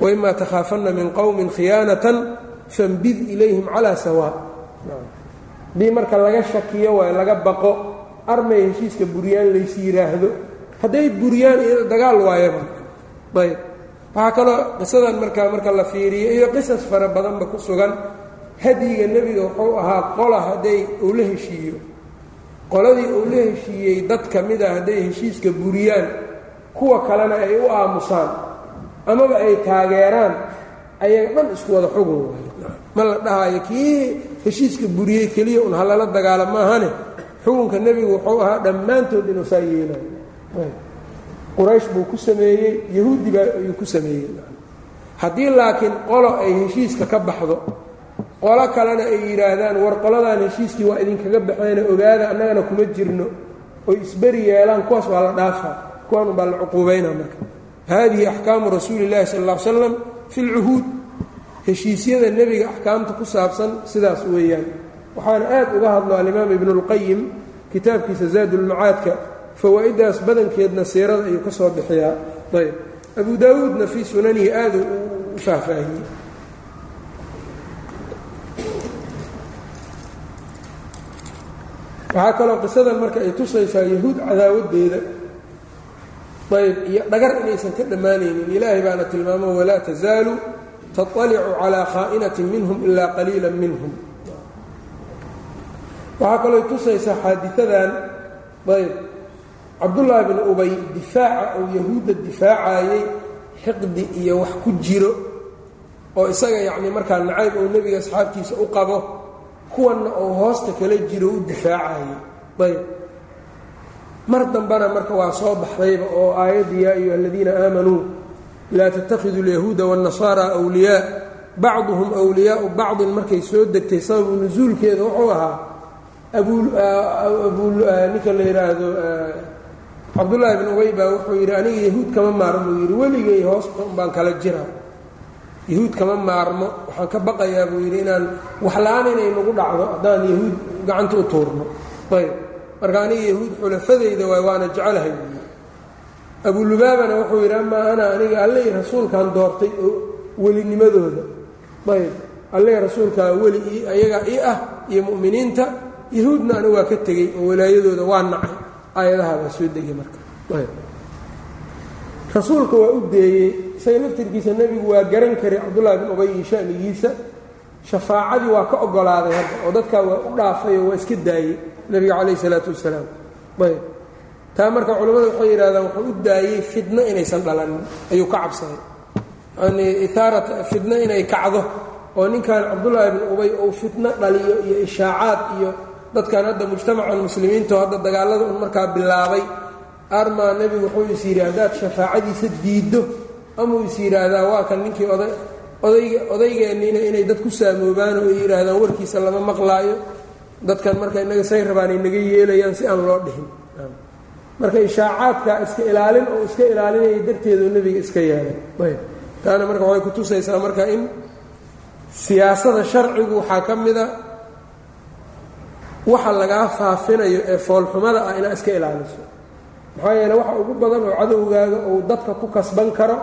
Speaker 1: waimaa takhaafanna min qowmin khiyaanatan fambid ilayhim calaa sawaa haddii marka laga shakiyo waayo laga baqo armay heshiiska buryaan lays yidhaahdo hadday buryaan iyado dagaal waayaba ayb waxaa kaloo qisadan markaa marka la fiiriyo iyo qisas fara badanba ku sugan hadyiga nebiga wuxuu ahaa qola qoladii uu la heshiiyey dad ka mid a hadday heshiiska buriyaan kuwa kalena ay u aamusaan amaba ay taageeraan ayaga dhan isku wada xugun waayo ma la dhahaayo kii heshiiska buriyey keliya un halala dagaala maahane? Xukunka nebigu wuxuu ahaa dhammaantood inuu saa yeelayo quraysh buu ku sameeyey yahuudi baa ayuu ku sameeyey. Haddii laakiin qolo ay heshiiska ka baxdo qolo kalena ay yidhaahdaan war qoladan heshiiskii waa idinkaga baxeene ogaada annagana kuma jirno oy isberi yeelaan kuwaas waa la dhaafaa kuwaan baa la cuquubaynaa marka haadihi axkaamu rasuuli llahi sal ly slam fi lcuhuud heshiisyada nebiga axkaamta ku saabsan sidaas weeyaan. Waxaana aad uga hadlo alimaam ibnuulqayim kitaabkiisa zaadulmacaadka fawaa-iddaas badankeedna siirada ayuu ka soo bixiyaa. Ayb abu daawuudna fii sunanihi aad u faahfaahiyey waxaa kaloo qisadan marka ay tusaysaa yahuud cadaawaddeeda ayb iyo dhagar inaysan ka dhammaanaynin ilaahay baana tilmaamo walaa tasaalu taطalicu calaa khaa'inatin minhum ilaa qaliila minhum. Waxaa kaloo tusaysaa xaadiadan ayb cabdullaahi bn ubay difaaca uu yahuudda difaacayey xiqdi iyo wax ku jiro oo isaga yacni markaa nacayb uu nebiga asxaabtiisa u qabo kuwanna uu hoosta kala jiro u difaacayay. Ayb mar dambena marka waa soo baxdayba oo aayaddi yaa ayuha aladiina aamanuu laa tattakhiduu alyahuuda waاnnasaara wliyaa bacduhum wliyaau bacdin markay soo degtay sababu nusuulkeeda wuxuu ahaa ninka la yidhaahdo cabdullaahi bn ubay baa wuxuu yidhi aniga yahuud kama maarmo yidhi weligay hoosta baan kala jira yahuud kama maarmo waxaan ka baqayaa buu yidhi inaan waxla-aan inay nagu dhacdo haddaan yahuud gacanta u tuurno. Ayb marka aniga yahuud xulafadayda waay waana jecelahay. Buu yidhi abulubaabana wuxuu yidhi amaa ana aniga alley rasuulkan doortay oo welinimadooda ayb alley rasuulkaa weli ayagaa ii ah iyo mu'miniinta yahuudna anigu waa ka tegey oo walaayadooda waa nacay. Aayadaha baa soo degay marka. Rasuulka waa u deeyey isaga laftirkiisa nebigu waa garan karay cabdullaahi bin ubayi shanigiisa shafaacadii waa ka ogolaaday hadda oo dadkaa waa u dhaafay oo waa iska daayey nebiga calayh isalaatu wasalaam. Ayb. Taa marka culimmada waxay yidhahdaan wuxuu u daayey fidno inaysan dhalanin ayuu ka cabsaday. Yani ithaarat fidno inay kacdo oo ninkan cabdullaahi bin ubay uu fitno dhaliyo iyo ishaacaad iyo dadkan hadda mujtamacan muslimiinto hadda dagaalada un markaa bilaabay. Armaa nebigu wuxuu is yidhi haddaad shafaacadiisa diiddo. Amuu is yidhaahdaa waa kan ninkii oday odayga odaygeenniina inay dad ku saamoobaan oo ay yidhaahdaan warkiisa lama maqlaayo dadkan marka innaga say rabaan ay naga yeelayaan si aan loo dhihin. Marka ishaacaadka iska ilaalin oo iska ilaalinaya darteedu nebiga iska yeelay. Taana marka waxay kutusaysaa marka in siyaasada sharcigu waxaa ka mida waxa lagaa faafinayo ee foolxumada ah inaad iska ilaaliso. Maxaa yeele waxa ugu badan oo cadowgaaga uu dadka ku kasban karo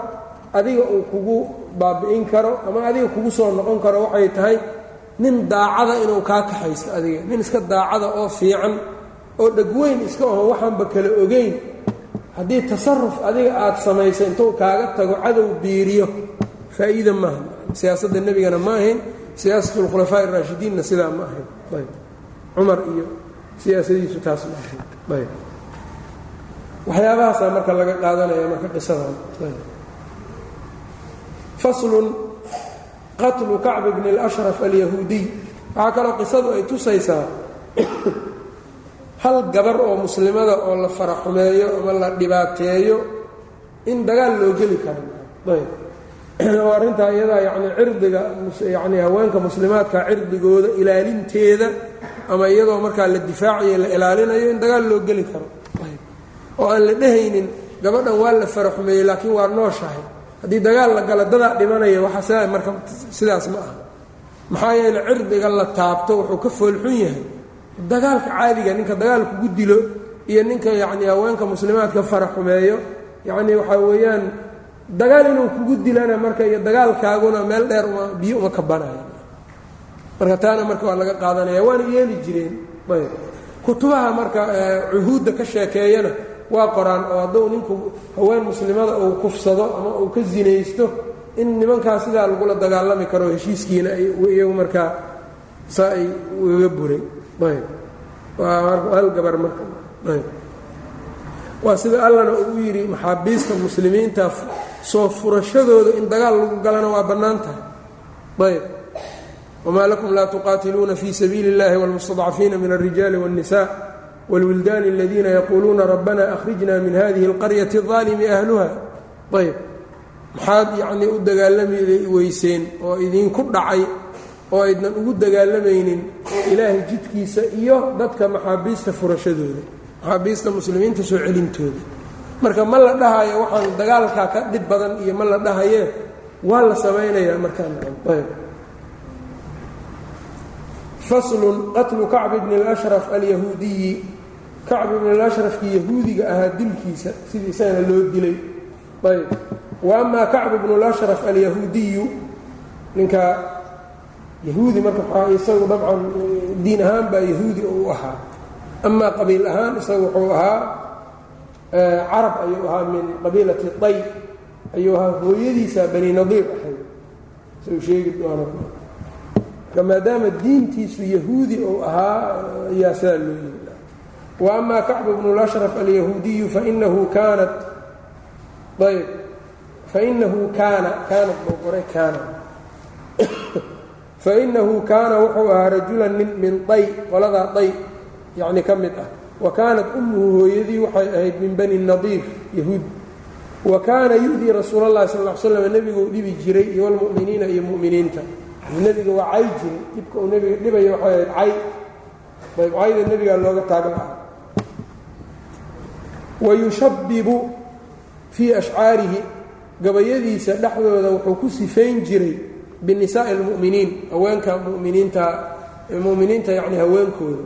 Speaker 1: adiga uu kugu baabi'in karo ama adiga kugu soo noqon karo waxay tahay nin daacada inuu kaa kaxaysto adiga. Nin iska daacada oo fiican oo dhegweyn iska oho waxaanba kala ogeyn. Haddii tasaruf adiga aad samayso intuu kaaga tago cadow biiriyo faa'iida maaha siyaasadda nebigana ma ahayn siyaasatu lkhulafaa'i araashidiinna sidaa ma ahayn. Ayb. Cumar iyo siyaasadiisu taas ma ahayn ayb. Waxyaabahaasaa marka laga qaadanaya marka qisadan faslun qatlu kacbi bni اlashraf alyahuudiy waxaa kaloo qisadu ay tusaysaa hal gabar oo muslimada oo la faraxumeeyo ama la dhibaateeyo in dagaal loo geli karo. Ayb. Oo arrintaa iyadaa yacni cirdiga yacni haweenka muslimaadka cirdigooda ilaalinteeda ama iyadoo markaa la difaacayo la ilaalinayo in dagaal loo geli karo. Oo aan la dhehaynin gabadhan waa la faraxumeeyey laakiin waa nooshahay haddii dagaal la gala dadaa dhimanaya waxa sidaa marka sidaas ma aha. Maxaa yeele cirdiga la taabto wuxuu ka foolxun yahay. Dagaalka caadiga ninka dagaal kugu dilo iyo ninka yacni haweenka muslimaadka faraxumeeyo yacni waxaa weeyaan dagaal inuu kugu dilana marka iyo dagaalkaaguna meel dheer uma biyo uma kabanayo marka taana marka waa laga qaadanaya waana yeeli jireen. Kutubaha marka cuhuudda ka sheekeeyana waa qoraan oo hadduu ninku haween muslimada uu kufsado ama uu ka sinaysto in nimankaas sidaa lagula dagaalami karo heshiiskiina ay iyagu markaa saa ay ugaga buray ayb waa hal gabar marka ayb waa sida allana uu yidhi maxaabiista muslimiinta soo furashadooda in dagaal lagu galana waa bannaan tahay ayb wma lakum laa tuqaatiluuna fi sabiili اllahi wاlmustadcafiina min الrijaali wالnisa wاlwildaani اladiina yaquuluuna rabbana akhrijna min hadihi اlqaryati الظaalimi ahluha ayb maxaad yacnii u dagaalami weyseen oo idinku dhacay oo aydnan ugu dagaalamaynin ilaahay jidkiisa iyo dadka maxaabiista furashadooda maxaabiista muslimiinta soo celintooda marka ma la dhahayo waxaan dagaalkaa ka dhib badan iyo ma la dhahaye waa la samaynayaa markaayb faslun qatlu kacbi bni اlashraf alyahuudiyi kacbi bni اlashrafkii yahuudiga ahaa dilkiisa sidii isagana loo dilay. Ayb. Wa amaa kacbu bnu اlashraf alyahuudiyu ninka yahuudi marka isagu dabcan diin ahaan baa yahuudi uu ahaa. Amaa qabiil ahaan isagu wuxuu ahaa carab ayuu ahaa min qabiilati day ayuu ahaa hooyadiisa bani nadiir ahayd. Suu sheegi doono. Maadaama diintiisu yahuudi uu ahaa ayaa sidaa loo yii amaa kacbu bnu lashraf alyahuudiyu fainahu kaanat ayb fainahu kaana kaanat buu qoray kaana fainahu kaana wuxuu ahaa rajulan nin min day qoladaa day yacni ka mid ah wa kaanat ummuhu hooyadii waxay ahayd min bani nadiir yahuud wa kaana yu-dii rasuul اllahi sal l slam nebiguu dhibi jiray iyo wlmu'miniina iyo mu'miniinta nebiga waa cay jiray dhibka uu nebiga dhibaya waxay ahayd cay ayb cayda nebigaa looga taagan wayushabbibu fii ashcaarihi gabayadiisa dhexdooda wuxuu ku sifayn jiray binisaa'i اlmu'miniin haweenka muminiinta mu'miniinta yacni haweenkooda.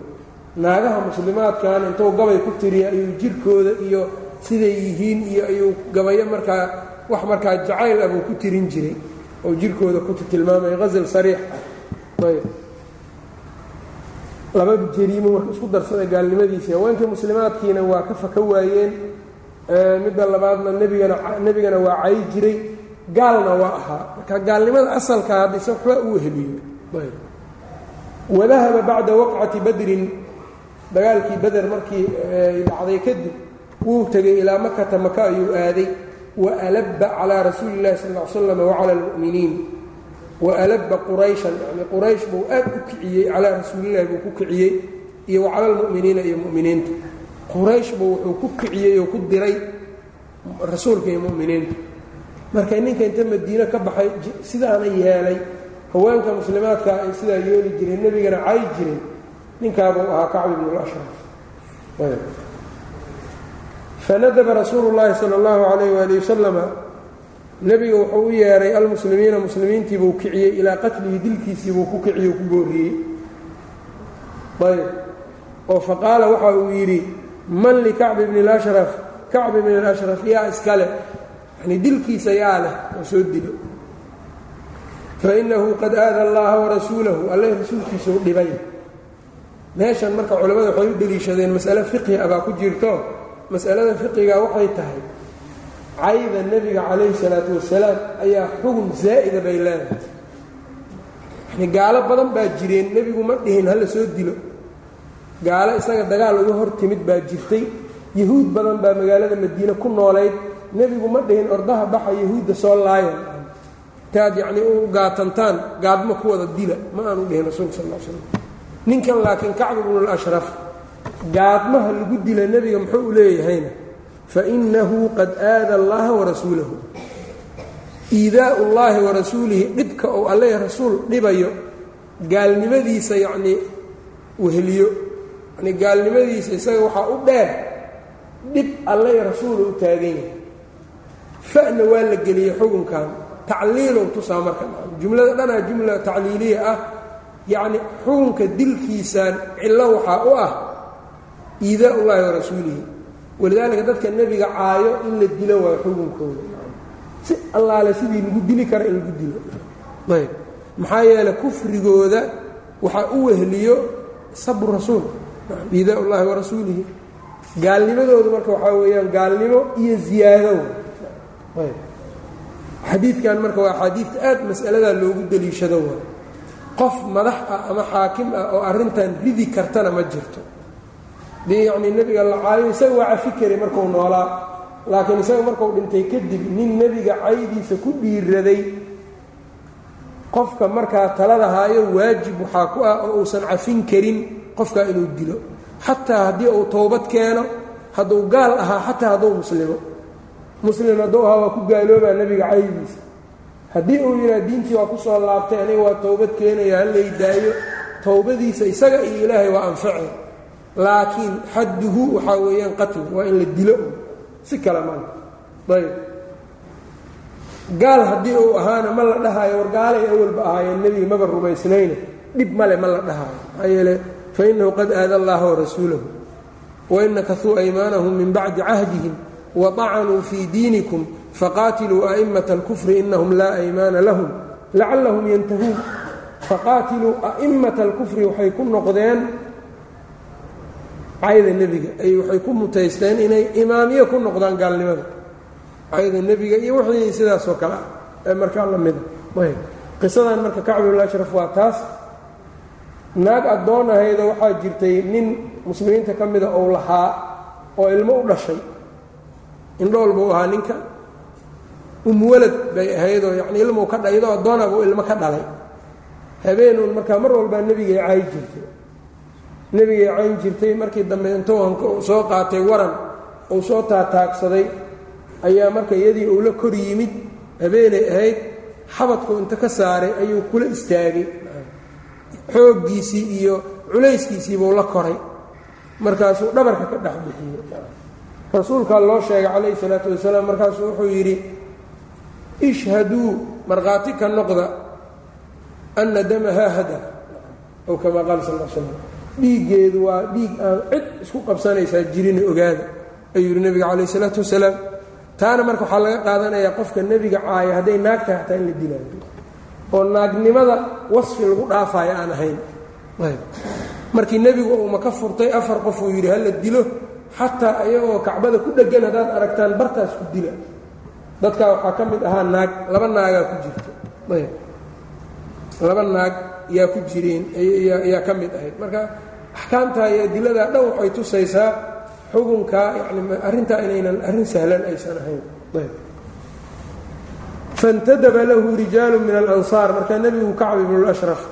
Speaker 1: Naagaha muslimaadkan intuu gabay ku tiriya ayuu jirkooda iyo siday yihiin iyo ayuu gabayo markaa wax markaa jacayl ah buu ku tirin jiray. Oo jirkooda ku tilmaamay hazl sariix. Ayb laba jariimo marka isku darsada gaalnimadiisii haweenkii muslimaadkiina waa ka faka waayeen. Midda labaadna nebigana nebigana waa cay jiray. Gaalna waa ahaa. Marka gaalnimada asalka haddise waxba uu heliyo. Wadahaba bacda waqcati badrin. Dagaalkii beder markii dhacday kadib wuu tegay ilaa makata maka ayuu aaday. Waalaba calaa rasuuli اllahi sal l slam wacala اlmu'miniin waalaba qurayshan yani quraysh buu aad u kiciyey calaa rasuulillahi buu ku kiciyey iyo wacala almu'miniina iyo mu'miniinta. Quraysh buu wuxuu ku kiciyey oo ku diray rasuulka iyo mu'miniinta. Marka ninka inta madiine ka baxay sidaana yeelay haweenka muslimaadka ay sidaa yeeli jireen nebigana cay jireen ninkaabuu ahaa kacbi bnu lashraf fanadaba rasuulu llaahi sala allahu calayh waali wasalama nebiga wuxuu u yeedhay almuslimiina muslimiintiibuu kiciyey ilaa qatlihi dilkiisiibuu ku kiciye o ku booriyey. Ayb oo faqaala waxa uu yidhi man likacbi bni اlashraf kacbi bni اlashraf yaa iskale yani dilkiisa yaa leh oo soo dilo. Fainahu qad aada allaha warasuulahu alle rasuulkiisuu dhibay. Meeshan marka culimmada waxay u deliishadeen mas'ale fiqhi ah baa ku jirto. Mas'alada fiqiga waxay tahay cayda nebiga calayhi salaatu wasalaam ayaa xugun zaa'ida bay leedahay. Yani gaalo badan baa jireen nebigu ma dhihin hala soo dilo. Gaalo isaga dagaal uga hor timid baa jirtay. Yahuud badan baa magaalada madiine ku noolayd. Nebigu ma dhihin ordaha baxa yahuudda soo laaya taad yacnii u gaatantaan gaadmo ku wada dila. Ma aanu dhihin rasuulka sal l slam ninkan laakiin kacb ibnulashraf gaadmaha lagu dila nebiga muxuu u leeyahayna fainahu qad aada allaha warasuulahu iidaau llaahi warasuulihi dhibka ou alle rasuul dhibayo gaalnimadiisa yacnii weheliyo yani gaalnimadiisa isaga waxaa u dheer dhib alle rasuula u taagan yahay fa'na waa la geliyey xukunkan tacliilow tusaa marka jumlada dhanaa jumla tacliiliya ah yacni xukunka dilkiisaan cillo waxaa u ah iidaa ullaahi warasuulihi walidaalika dadka nebiga caayo in la dilo waayo xukunkooda. Si allaale sidii lagu dili kara in lagu dilo. Ayb. Maxaa yeeley kufrigooda waxaa u wehliyo sabru rasuul iidaa ullaahi warasuulihi gaalnimadooda marka waxaa weeyaan gaalnimo iyo ziyaado. Ayb. Xadiidkan marka waa axaadiidta aad mas'aladaa loogu deliishado waa. Qof madax ah ama xaakim ah oo arrintan ridi kartana ma jirto dee yacnii nebiga la caayo isaga waa cafi kari markuu noolaa laakiin isaga markuu dhintay kadib nin nebiga caydiisa ku dhiiraday qofka markaa talada haayo waajib waxaa ku ah oo uusan cafin karin qofkaa inuu dilo. Xataa haddii uu towbad keeno hadduu gaal ahaa xataa hadduu muslimo. Muslim hadduu ahaa waa ku gaaloobaa nebiga caydiisa. Haddii uu yidhaha diintii waa ku soo laabtay aniga waa towbad keenaya hallay daayo. Towbadiisa isaga iyo ilaahay waa anfacay laakiin xadduhu waxaa weeyaan qatli waa in la dilo. Si kale male ayb. Gaal haddii uu ahaana ma la dhahaayo war gaalay awalba ahaayeen nebiga maba rumaysnayna dhib male ma la dhahaayo maxaa yeele fa innahu qad aada allaha warasuulahu wain nakasuu aymaanahum min bacdi cahdihim waطacanuu fii diinikum faqaatiluu a'immata alkufri inahum laa aymaana lahum. Lacallahum yantahuun. Faqaatiluu a'immata alkufri waxay ku noqdeen cayda nebiga ay waxay ku mutaysteen inay imaamiye ku noqdaan gaalnimada cayda nebiga iyo wixii sidaasoo kale ah ee markaa la mida ayb. Qisadan marka kacbiblashraf waa taas. Naag addoon ahaydoo waxaa jirtay nin muslimiinta ka mida ou lahaa oo ilmo u dhashay. Indhool buu ahaa ninka. Umwalad bay ahaydoo yacni ilmuu ka dhaydo addoona buu ilmo ka dhalay. Habeenuun markaa mar walbaa nebigay caayi jirtay nebigay cayn jirtay markii dambe intuu soo qaatay waran uu soo taataagsaday ayaa marka iyadii uu la kor yimid habeenay ahayd xabadku inta ka saaray ayuu kula istaagay. Xooggiisii iyo culayskiisiibuu la koray. Markaasuu dhabarka ka dhex bixiyey rasuulkaa loo sheegay calayhi salaatu wasalaam markaasuu wuxuu yidhi ishhaduu markhaati ka noqda anna damahaa hada ow kamaa qaala sal l slam dhiiggeedu waa dhiig aan cid isku qabsanaysaa jirina ogaada. Ayuu yidhi nebiga calayh isalaatu wasalaam taana marka waxaa laga qaadanayaa qofka nebiga caaya hadday naag tahay in la dilaayo oo naagnimada wasfi lagu dhaafaayo aan ahayn. Markii nebigu uu maka furtay afar qof uu yidhi hala dilo xataa ayagoo kacbada ku dheggan haddaad aragtaan bartaas ku dila. Dadkaa waxaa ka mid ahaa naag laba naagaa ku jirta laba naag yaa ku jireen yaa ka mid ahayd. Marka axkaamtaa iyo adiladaa dhan waxay tusaysaa xukunkaa yani arrintaa inaynan arrin sahlan aysan ahayn. Fantadaba lahu rijaalu min alansaar. Markaa nebigu kacb ibnulashraf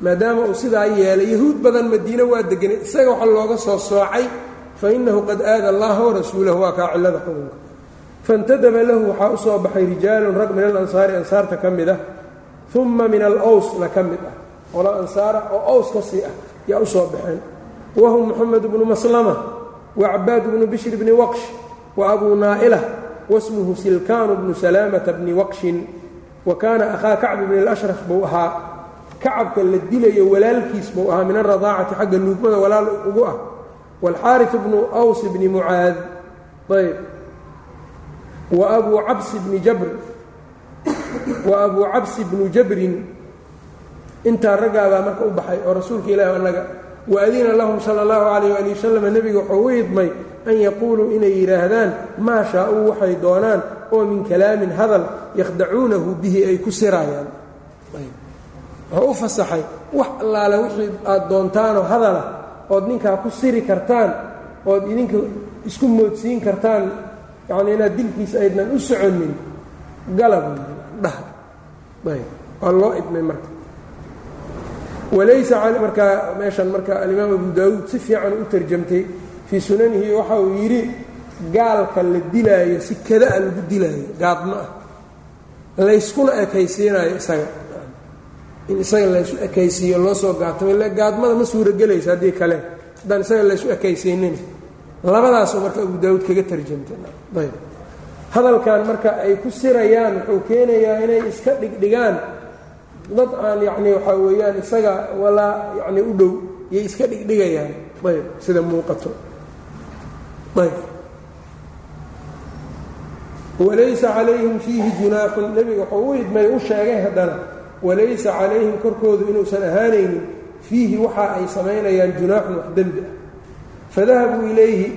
Speaker 1: maadaama uu sidaa yeelay yahuud badan madiine waa deganay isaga waxa looga soo soocay fainahu qad aada allaha warasuulahu waa kaa cillada xukunka. Fantadaba lahu waxaa u soo baxay rijaalun rag min alansaari ansaarta ka mid ah uma min alwsna ka mid ah qolo ansaara oo aws ka sii ah yaa u soo baxeen wahum moxamed bnu maslama wa cabaad bnu bishr bni waqsh wa abuu naa'ila wasmuhu silkaanu bnu salaamata bni waqshin wa kaana akhaa kacb bni اlashraf buu ahaa kacabka la dilayo walaalkiis buu ahaa min alradaacati xagga nuugmada walaal ugu ah wاlxaariث bnu ws bni mucaad ayb wa abuu cabsi bni jabr wa abuu cabsi bnu jabrin intaa raggaabaa marka u baxay oo rasuulka ilaah annaga waadina lahum sala allahu calayh ali wasalam nebiga wuxuu u idmay an yaquuluu inay yidhaahdaan maa shaa-uu waxay doonaan oo min kalaamin hadal yakhdacuunahu bihi ay ku siraayaan. Wuxuu u fasaxay wax allaale wixii aad doontaanoo hadala ood ninkaa ku siri kartaan ood idinka isku moodsiin kartaan yacnii inaad dilkiisa aydnan u soconin galab. Dhaha. Ayb. Waa loo idmay marka walaysa markaa meeshan marka alimaam abu daawuud si fiican u tarjamtay fii sunanihi waxa uu yidhi gaalka la dilaayo si kada-a lagu dilaayo gaadma ah. Layskuna ekaysiinayo isaga. In isaga laysu ekaysiiyo loo soo gaatamo ile gaadmada ma suuragelaysa haddii kale. Haddaan isaga laysu ekaysiinin. Labadaasoo marka abu daawuud kaga tarjamtayayb hadalkan marka ay ku sirayaan wuxuu keenayaa inay iska dhigdhigaan dad aan yacni waxaa weeyaan isaga walaa yacni u dhow yay iska dhigdhigayaan. Ayb sida muuqato. Ayb walaysa calayhim fiihi junaaxun nebiga wuxuu u idmay u sheegay haddana walaysa calayhim korkoodu inuusan ahaanaynin fiihi waxa ay samaynayaan junaaxun wax dembi ah. Fadahabuu ilayhi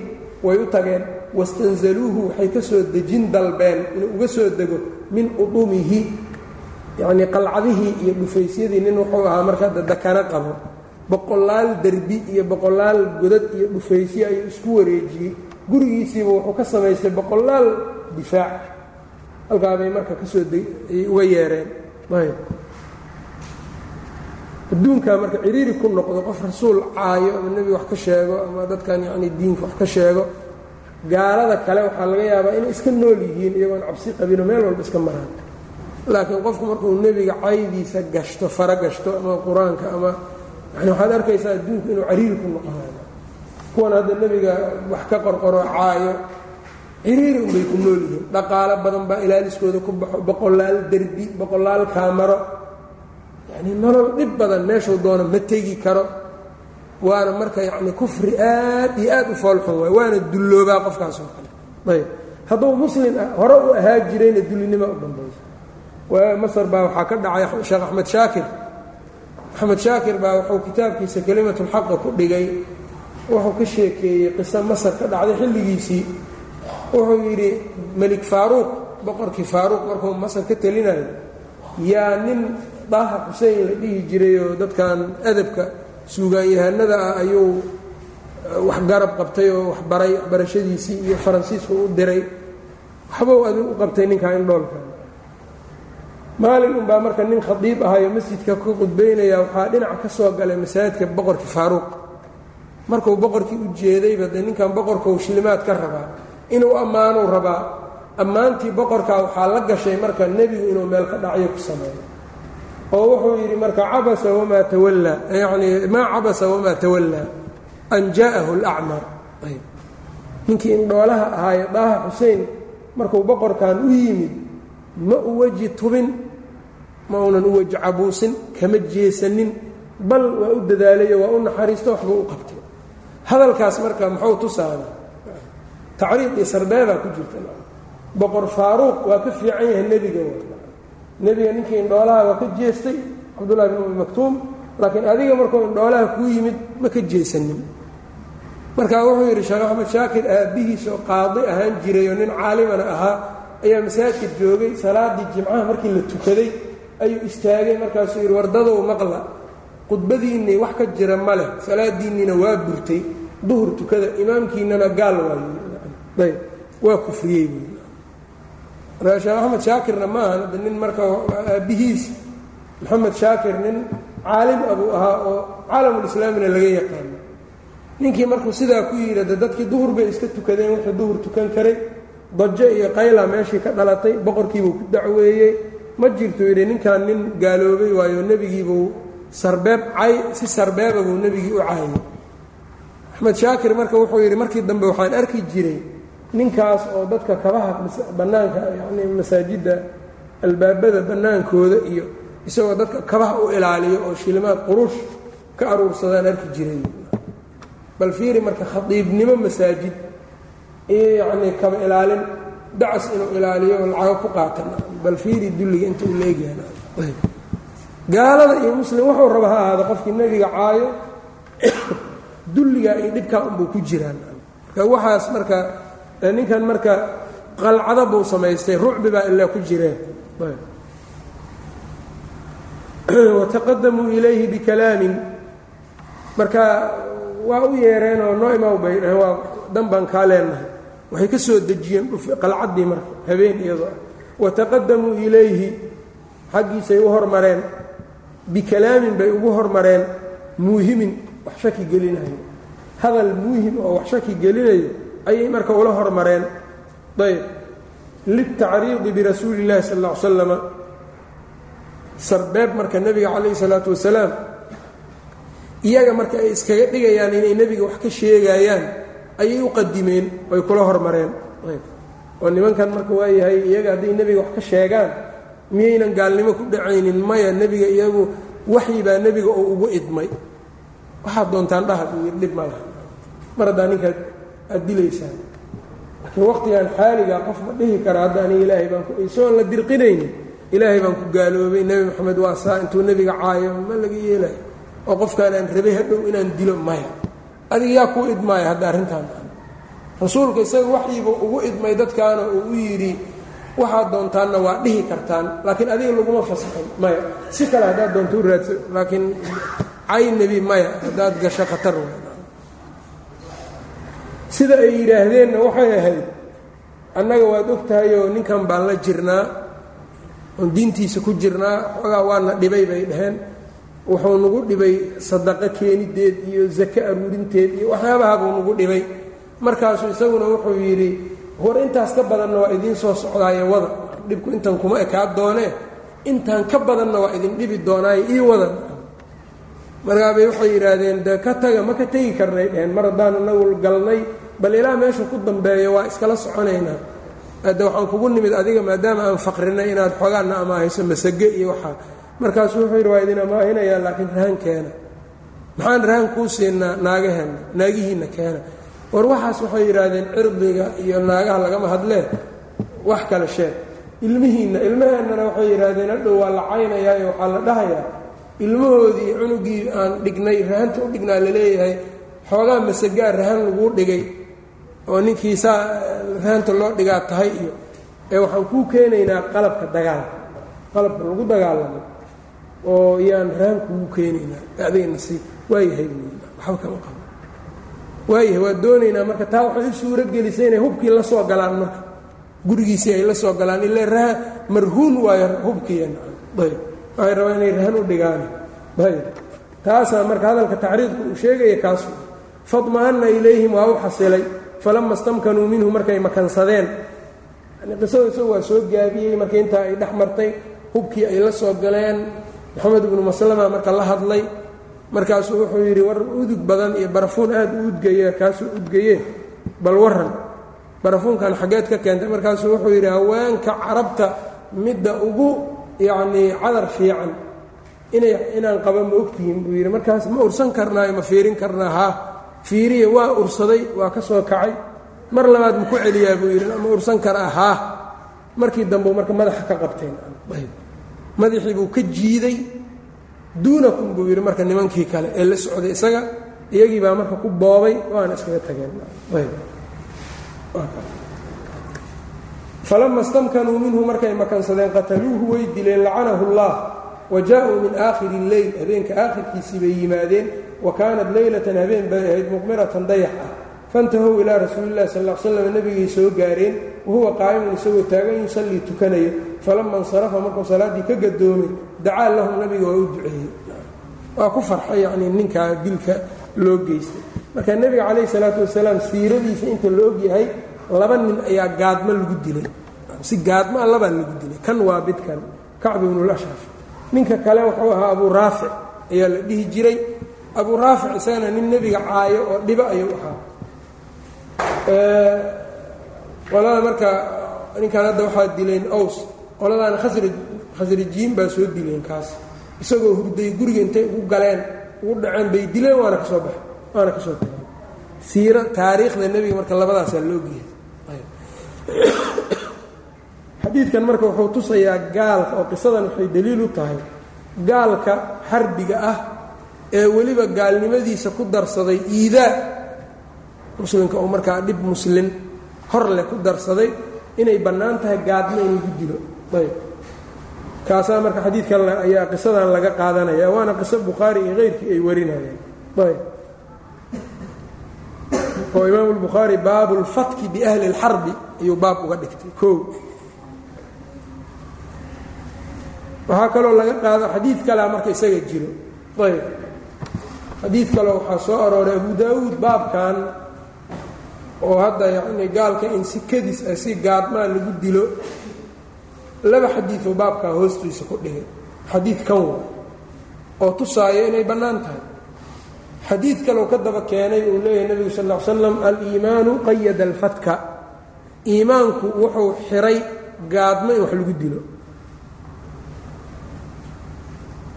Speaker 1: way u tageen wastanzaluuhu waxay ka soo dejin dalbeen inuu uga soo dego min udumihi yacnii qalcadihii iyo dhufaysyadii nin wuxuu ahaa marka hadda dakana qabo boqolaal derbi iyo boqolaal godad iyo dhufaysyo ayuu isku wareejiyey. Gurigiisiiba wuxuu ka samaystay boqolaal difaac. Halkaabay marka ka soo uga yeereen. Ayb. Adduunkaa marka ciriiri ku noqdo qof rasuul caayo ama nebi wax ka sheego ama dadkan yacnii diinka wax ka sheego gaalada kale waxaa laga yaabaa inay iska nool yihiin iyagoon cabsi qabinoo meel walba iska maraan laakiin qofku markuu nebiga caydiisa gashto fara gashto ama qur'aanka ama yani waxaad arkaysaa adduunku inuu cariiri ku noqonayo kuwan hadda nebiga wax ka qorqoro caayo ciriiri unbay ku nool yihiin. Dhaqaalo badan baa ilaaliskooda ku baxo. Boqolaal derbi boqolaal kaamaro. Yacnii nolol dhib badan meeshuu doono ma tegi karo. Waana marka yacni kufri aad iyo aad u foolxun waay waana dulloobaa qofkaas oo kale. Ayb hadduu muslim hore u ahaa jirayna dullinimo u dambayso masr baa waxaa ka dhacay sheekh axmed shaakir. Axmed shaakir baa wuxuu kitaabkiisa kelimatulxaqa ku dhigay. Wuxuu ka sheekeeyey qiso masar ka dhacday xilligiisii. Wuxuu yidhi melik faaruuq boqorkii faaruuq markuu masar ka telinayo yaa nin daaha xuseyn la dhihi jiray oo dadkan adabka suugaanyahanada ah ayuu wax garab qabtay oo wax baray waxbarashadiisii iyo faransiisku u diray. Waxbuu adigu u qabtay ninkaa indhoolka maalin unbaa marka nin khadiib ahayo masjidka ka qudbaynaya waxaa dhinac ka soo galay masaajidka boqorkii faaruuq markuu boqorkii u jeedayba dee ninkan boqorkau shilimaad ka rabaa inuu ammaanuu rabaa. Ammaantii boqorkaa waxaa la gashay marka nebigu inuu meel ka dhacyo ku sameeyo. Oo wuxuu yidhi marka cabasa wamaa tawallaa yacnii maa cabasa wamaa tawallaa an jaa'ahu alacmaa ninkii indhoolaha ahaaye daaha xusein markuu boqorkan u yimid ma u weji tubin ma uunan u weji cabuusin kama jeesanin bal waa u dadaalayo waa u naxariisto waxbuu u qabtay. Hadalkaas marka muxuu tusaana tacriid iyo sarbeebaa ku jirta. Boqor faaruuq waa ka fiican yahay nebiga nebiga ninkii indhoolaha waa ka jeestay cabdullahi bin umi maktuum laakiin adiga markuu indhoolaha kuu yimid ma ka jeesanin. Marka wuxuu yidhi sheekh axmed shaakir aabbihiisoo qaadi ahaan jiray oo nin caalimana ahaa ayaa masaajidka joogay salaaddii jimcaha markii la tukaday ayuu istaagay markaasuu yidhi wardadow maqla. Khudbadiinnii wax ka jira ma leh. Salaadiinniina waa burtay. Duhur tukada. Imaamkiinnana gaal waayayb waa kufriyey buu markaa sheekh axmed shaakirna ma ahan hadda nin marka aabbihiis maxamed shaakir nin caalim abuu ahaa oo caalamulislaamina laga yaqaano ninkii markuu sidaa ku yidhi de dadkii duhur bay iska tukadeen wuxuu duhur tukan karay. Dajo iyo qayla meeshii ka dhalatay boqorkiibuu ku dacweeyey ma jirtu yidhi ninkan nin gaaloobay waayo nebigiibuu sarbeeb cay si sarbeeba buu nebigii u caayay axmed shaakir marka wuxuu yidhi markii dambe waxaan arki jiray ninkaas oo dadka kabaha bannaanka yani masaajidda albaabada bannaankooda iyo isagoo dadka kabaha u ilaaliyo oo shilimaad qurush ka aruursadaan arki jiray. Bal fiiri marka khadiibnimo masaajid iyo yacnii kaba ilaalin dacas inuu ilaaliyo lacago ku qaatan bal fiiri dulliga inta uu leegyahay gaalada iyo muslim wuxuu raba ha ahaada qofkii nebiga caayo dulligaa iyo dhibkaa unbuu ku jiraan. Marka waxaas marka ninkan marka qalcado buu samaystay rucbi baa ilaa ku jireen wataqadamuu ilayhi bikalaamin marka waa u yeereen oo noo bay dhaheen waa dan baan kaa leenahay waxay ka soo dejiyeen qalcaddii marka habeen iyadoo ah. Wataqadamuu ilayhi xaggiisay u hormareen. Bikalaamin bay ugu hormareen muuhimin wax shaki gelinayo. Hadal muuhim oo wax shaki gelinayo ayay marka ula hormareen. Ayb liltacriidi birasuuli illahi sal lla ly slama sarbeeb marka nebiga calayhi salaatu wasalaam iyaga marka ay iskaga dhigayaan inay nebiga wax ka sheegayaan ayay u qadimeen ay kula hormareen. Oo nimankan marka waayahay iyaga hadday nebiga wax ka sheegaan miyaynan gaalnimo ku dhacaynin maya nebiga iyagu waxyi baa nebiga oo ugu idmay. Waxaad doontaan dhaha yidhi dhib ma mar haddaa ninkaad aad dilaysaan. Laakiin waqtigan xaaliga qof ma dhihi kara hadda aniga ilaahay baan isagoon la dirqinaynin. Ilaahay baan ku gaaloobay nebi moxamed waa saa intuu nebiga caayo ma laga yeelayo oo qofkaan aan rabay hadhow inaan dilo maya adiga yaa kuu idmaaya hadda arrintaan rasuulka isaga waxyiiba ugu idmay dadkaana uu u yidhi waxaad doontaanna waa dhihi kartaan laakiin adiga laguma fasaxin. Maya. Si kale haddaad doonto u raadsa laakiin cay nebi maya haddaad gasho khatar sida ay yidhaahdeenna waxay ahayd annaga waad og tahayoo ninkan baan la jirnaa oon diintiisa ku jirnaa xoogaa waana dhibay bay dhaheen wuxuu nagu dhibay sadaqo keenideed iyo zake aruurinteed iyo waxyaabaha buu nagu dhibay. Markaasuu isaguna wuxuu yidhi war intaas ka badanna waa idiin soo socdaaye wada. Dhibku intan kuma ekaa doonee? Intaan ka badanna waa idin dhibi doonaaye ii wada. Markaabay waxay yidhaahdeen de ka taga ma ka tegi karnay dheheen. Mar haddaan inagu galnay bal ilaa meesha ku dambeeyo waa iskala soconaynaa. Hadde waxaan kugu nimid adiga maadaama aan faqrinay inaad xoogaana amaahayso masage iyo waxaa markaasuu wuxuu yidhi waa idin amaahinayaa laakiin rahan keena. Maxaan rahan kuu siinaa naagaheenna naagihiinna keena. War waxaas waxay yidhaahdeen cirdiga iyo naagaha lagama hadlee wax kale sheeg. Ilmihiinna ilmaheennana waxay yidhaahdeen hadhow waa la caynayaayo waxaa la dhahayaa. Ilmahoodii cunugii aan dhignay rahanta u dhignaa la leeyahay xoogaa masagaa rahan laguu dhigay oo ninkii saa rahanta loo dhigaa tahay iyo ee waxaan kuu keenaynaa qalabka dagaalka qalabka lagu dagaalamo oo yaan rahan kugu keenaynaa adayna si waayahay waxba kama qabo. Waayahay waa doonaynaa marka taa waxay u suuro inay hubkii la soo galaan marka. Gurigiisii ay la soo galaan ilaa rahan marhuun waayo hubkiiayb waxay rabaan inay rahan u dhigaan. Ayb taasaa marka hadalka tacriidku uu sheegaya kaas fadma'anna ilayhim waa u xasilay. Falama stamkanuu minhu markay makansadeen. Qisada isagu waa soo gaabiyey marka intaa ay dhex martay hubkii ay la soo galeen moxamed ibnu maslama marka la hadlay markaasuu wuxuu yidhi war udug badan iyo barafuun aad u udgaya kaasuu udgaye bal waran barafuunkan xaggeed ka keentay markaasuu wuxuu yidhi haweenka carabta midda ugu yacnii cadar fiican inay inaan qaba ma ogtihiin buu yidhi. Markaas ma ursan karnaayo ma fiirin karnaa haa fiiriya waa ursaday waa ka soo kacay mar labaad ma ku celiyaa buu yidhi. Ma ursan karaa haa. Markii dambe marka madaxa ka qabteen madaxii buu ka jiiday duunakum buu yidhi marka nimankii kale ee la socday isaga iyagii baa marka ku boobay waana iskaga tageen. Falama stamkanuu minhu markay makansadeen qataluuhu way dileen lacanahu اllah wa jaa-uu min aakhiri اleyl habeenka aakhirkiisii bay yimaadeen wa kaanat leylatan habeen bay ahayd muqmiratan dayax ah faintahow ilaa rasuuli illahi sal l slam nebigay soo gaareen wahuwa qaa'imun isagoo taagan yusallii tukanayo falama insarafa markuu salaaddii ka gadoomay dacaa lahum nabiga waa u duceeyey waa ku farxay yacnii ninkaa dilka loo geystay marka nebiga calayhi salaatu wasalaam siiradiisa inta la ogyahay laba nin ayaa gaadmo lagu dilay si gaadmo a labaa lagu dilay kan waa bidkan kacbi ibnulashraf ninka kale wuxuu ahaa abuu raafic ayaa la dhihi jiray abuu raafic isagana nin nebiga caayo oo dhibo ayuu ahaa qolada marka ninkan hadda waxaa dileen aws. Qoladaana khasraj khasrajiyiin baa soo dileen kaas. Isagoo hurday guriga intay ugu galeen ugu dhaceen bay dileen waana ka soo baxay waana ka soo tageen siira taariikhda nebiga marka labadaasaa loo geeyay. Xadiidkan marka wuxuu tusayaa gaalka oo qisadan waxay daliil u tahay. Gaalka xarbiga ah ee weliba gaalnimadiisa ku darsaday iidaa. Muslimka oo markaa dhib muslim hor leh ku darsaday inay bannaan tahay gaadmo in lagu dilo. Ayb. Kaasaa marka xadiidkan ayaa qisadan laga qaadanaya waana qiso bukhaari iyo keyrkii ay warinayeen. Ayb. Oo imaamu lbukhaari baabu lfatki biahli اlxarbi ayuu baab uga dhigtay o waxaa kaloo laga qaado xadiid kalea marka isaga jiro. Ayb. Xadiid kaleo waxaa soo arooray abu daawuud baabkan oo hadda yacni gaalka in si kadis ah si gaadmaa lagu dilo laba xadiidoo baabkaa hoostiisa ku dhigay. Xadiid kan wa oo tusaayo inay bannaan tahay. Xadiid kaloo ka daba keenay uu leeyahay nebigu sal ll ly slam aliimaanu qayada alfatka. Iimaanku wuxuu xiray gaadmo in wax lagu dilo.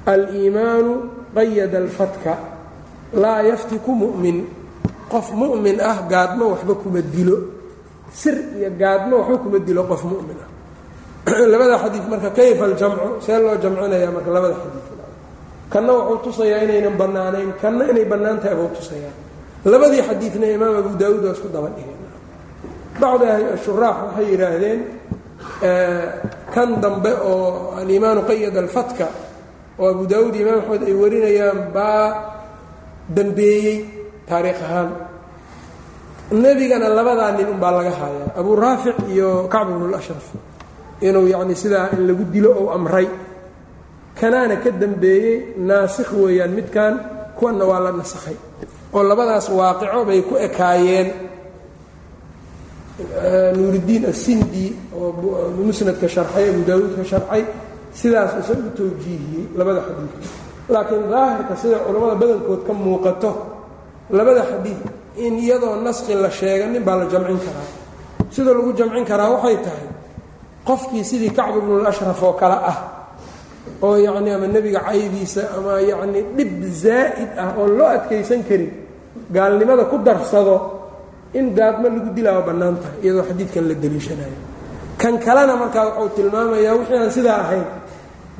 Speaker 1: Aliimaanu qayada alfatka laa yaftiku mu'min qof mu'min ah gaadmo waxba kuma dilo. Sir iyo gaadmo waxba kuma dilo qof mu'min ah. Labada xadiid marka kayfa aljamcu? See loo jamcinaya marka labada xadiid kanna wuxuu tusayaa inaynan bannaanayn kanna inay bannaan tahay buu tusayaa. Labadii xadiidna imaam abu daawuud waa isku daba dhigeen. Bacdi shuraax waxay yidhaahdeen kan dambe oo aliimaanu qayada alfatka oo abu daawuud iyo imaam axmed ay warinayaan baa dambeeyey taariikh ahaan nebigana labadaa nin unbaa laga hayaa abu raafic iyo kacb ibnu lashraf inuu yacni sidaa in lagu dilo ou amray. Kanaana ka dambeeyey naasikh weeyaan midkan kuwanna waa la nasakhay oo labadaas waaqico bay ku ekaayeen. Nuuridiin asindi oo musnadka sharxay abu daawuudka sharxay sidaas isaga u towjiihiyey labada xadiid. Laakiin daahirka sida culammada badankood ka muuqato labada xadiid in iyadoo naski la sheega nin baa la jamcin karaa. Sida lagu jamcin karaa waxay tahay qofkii sidii kacb ibnulashraf oo kale ah oo yacni ama nebiga caydiisa ama yacni dhib zaa'id ah oon loo adkaysan karin gaalnimada ku darsado in gaadmo lagu dilaa bannaan tahay iyadoo xadiidkan la deliishanayo kan kalena markaa wuxuu tilmaamayaa wixii aan sidaa ahayn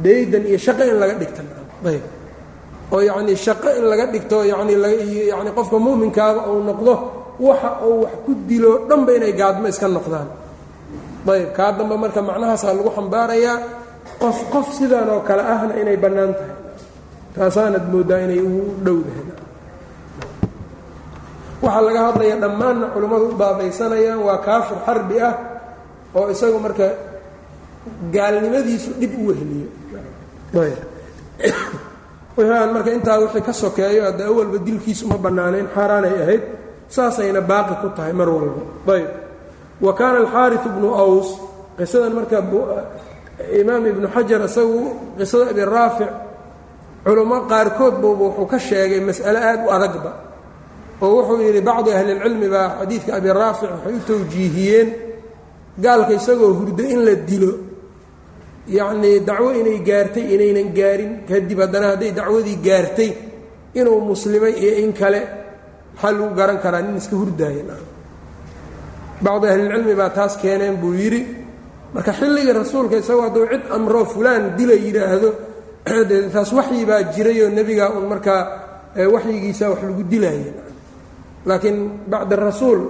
Speaker 1: daydan iyo shaqo in laga dhigta ayb oo yacni shaqo in laga dhigto yani qofka mu'minkaaba uu noqdo waxa uu wax ku dilo dhanba inay gaadmo iska noqdaan. Ayb kaa dambe marka macnahaasaa lagu xambaarayaa qof qof sidan oo kale ahna inay bannaan tahay. Taasaanad mooddaa inay ugu dhowdahay waxaa laga hadlaya dhammaanna culimmadu u baabaysanayaan waa kaafir xarbi ah oo isagu marka gaalnimadiisu dhib u weheliyo wixii aan marka intaa wixii ka sokeeyo hadda awalba dilkiisu ma bannaanayn xaaraanay ahayd saasayna baaqi ku tahay mar walba. Ayb wa kaana alxaari bnu aws qisadan marka imaam ibnu xajar isagu qisada abi raafic culummo qaarkood buuba wuxuu ka sheegay mas'ale aad u adagba oo wuxuu yidhi bacdi ahlilcilmi baa xadiidka abi raafic waxay u tawjiihiyeen gaalka isagoo hurdo in la dilo yacnii dacwo inay gaartay inaynan gaarin. Kadib haddana hadday dacwadii gaartay inuu muslimay iyo in kale maxaa lagu garan karaa nin iska hurdaayan bacdi ahlilcilmi baa taas keeneen buu yidhi marka xilligii rasuulka isagoo hadduu cid amroo fulaan dila yidhaahdo taas waxyi baa jirayoo nebigaa un markaa waxyigiisa wax lagu dilaaya laakiin bacda rasuul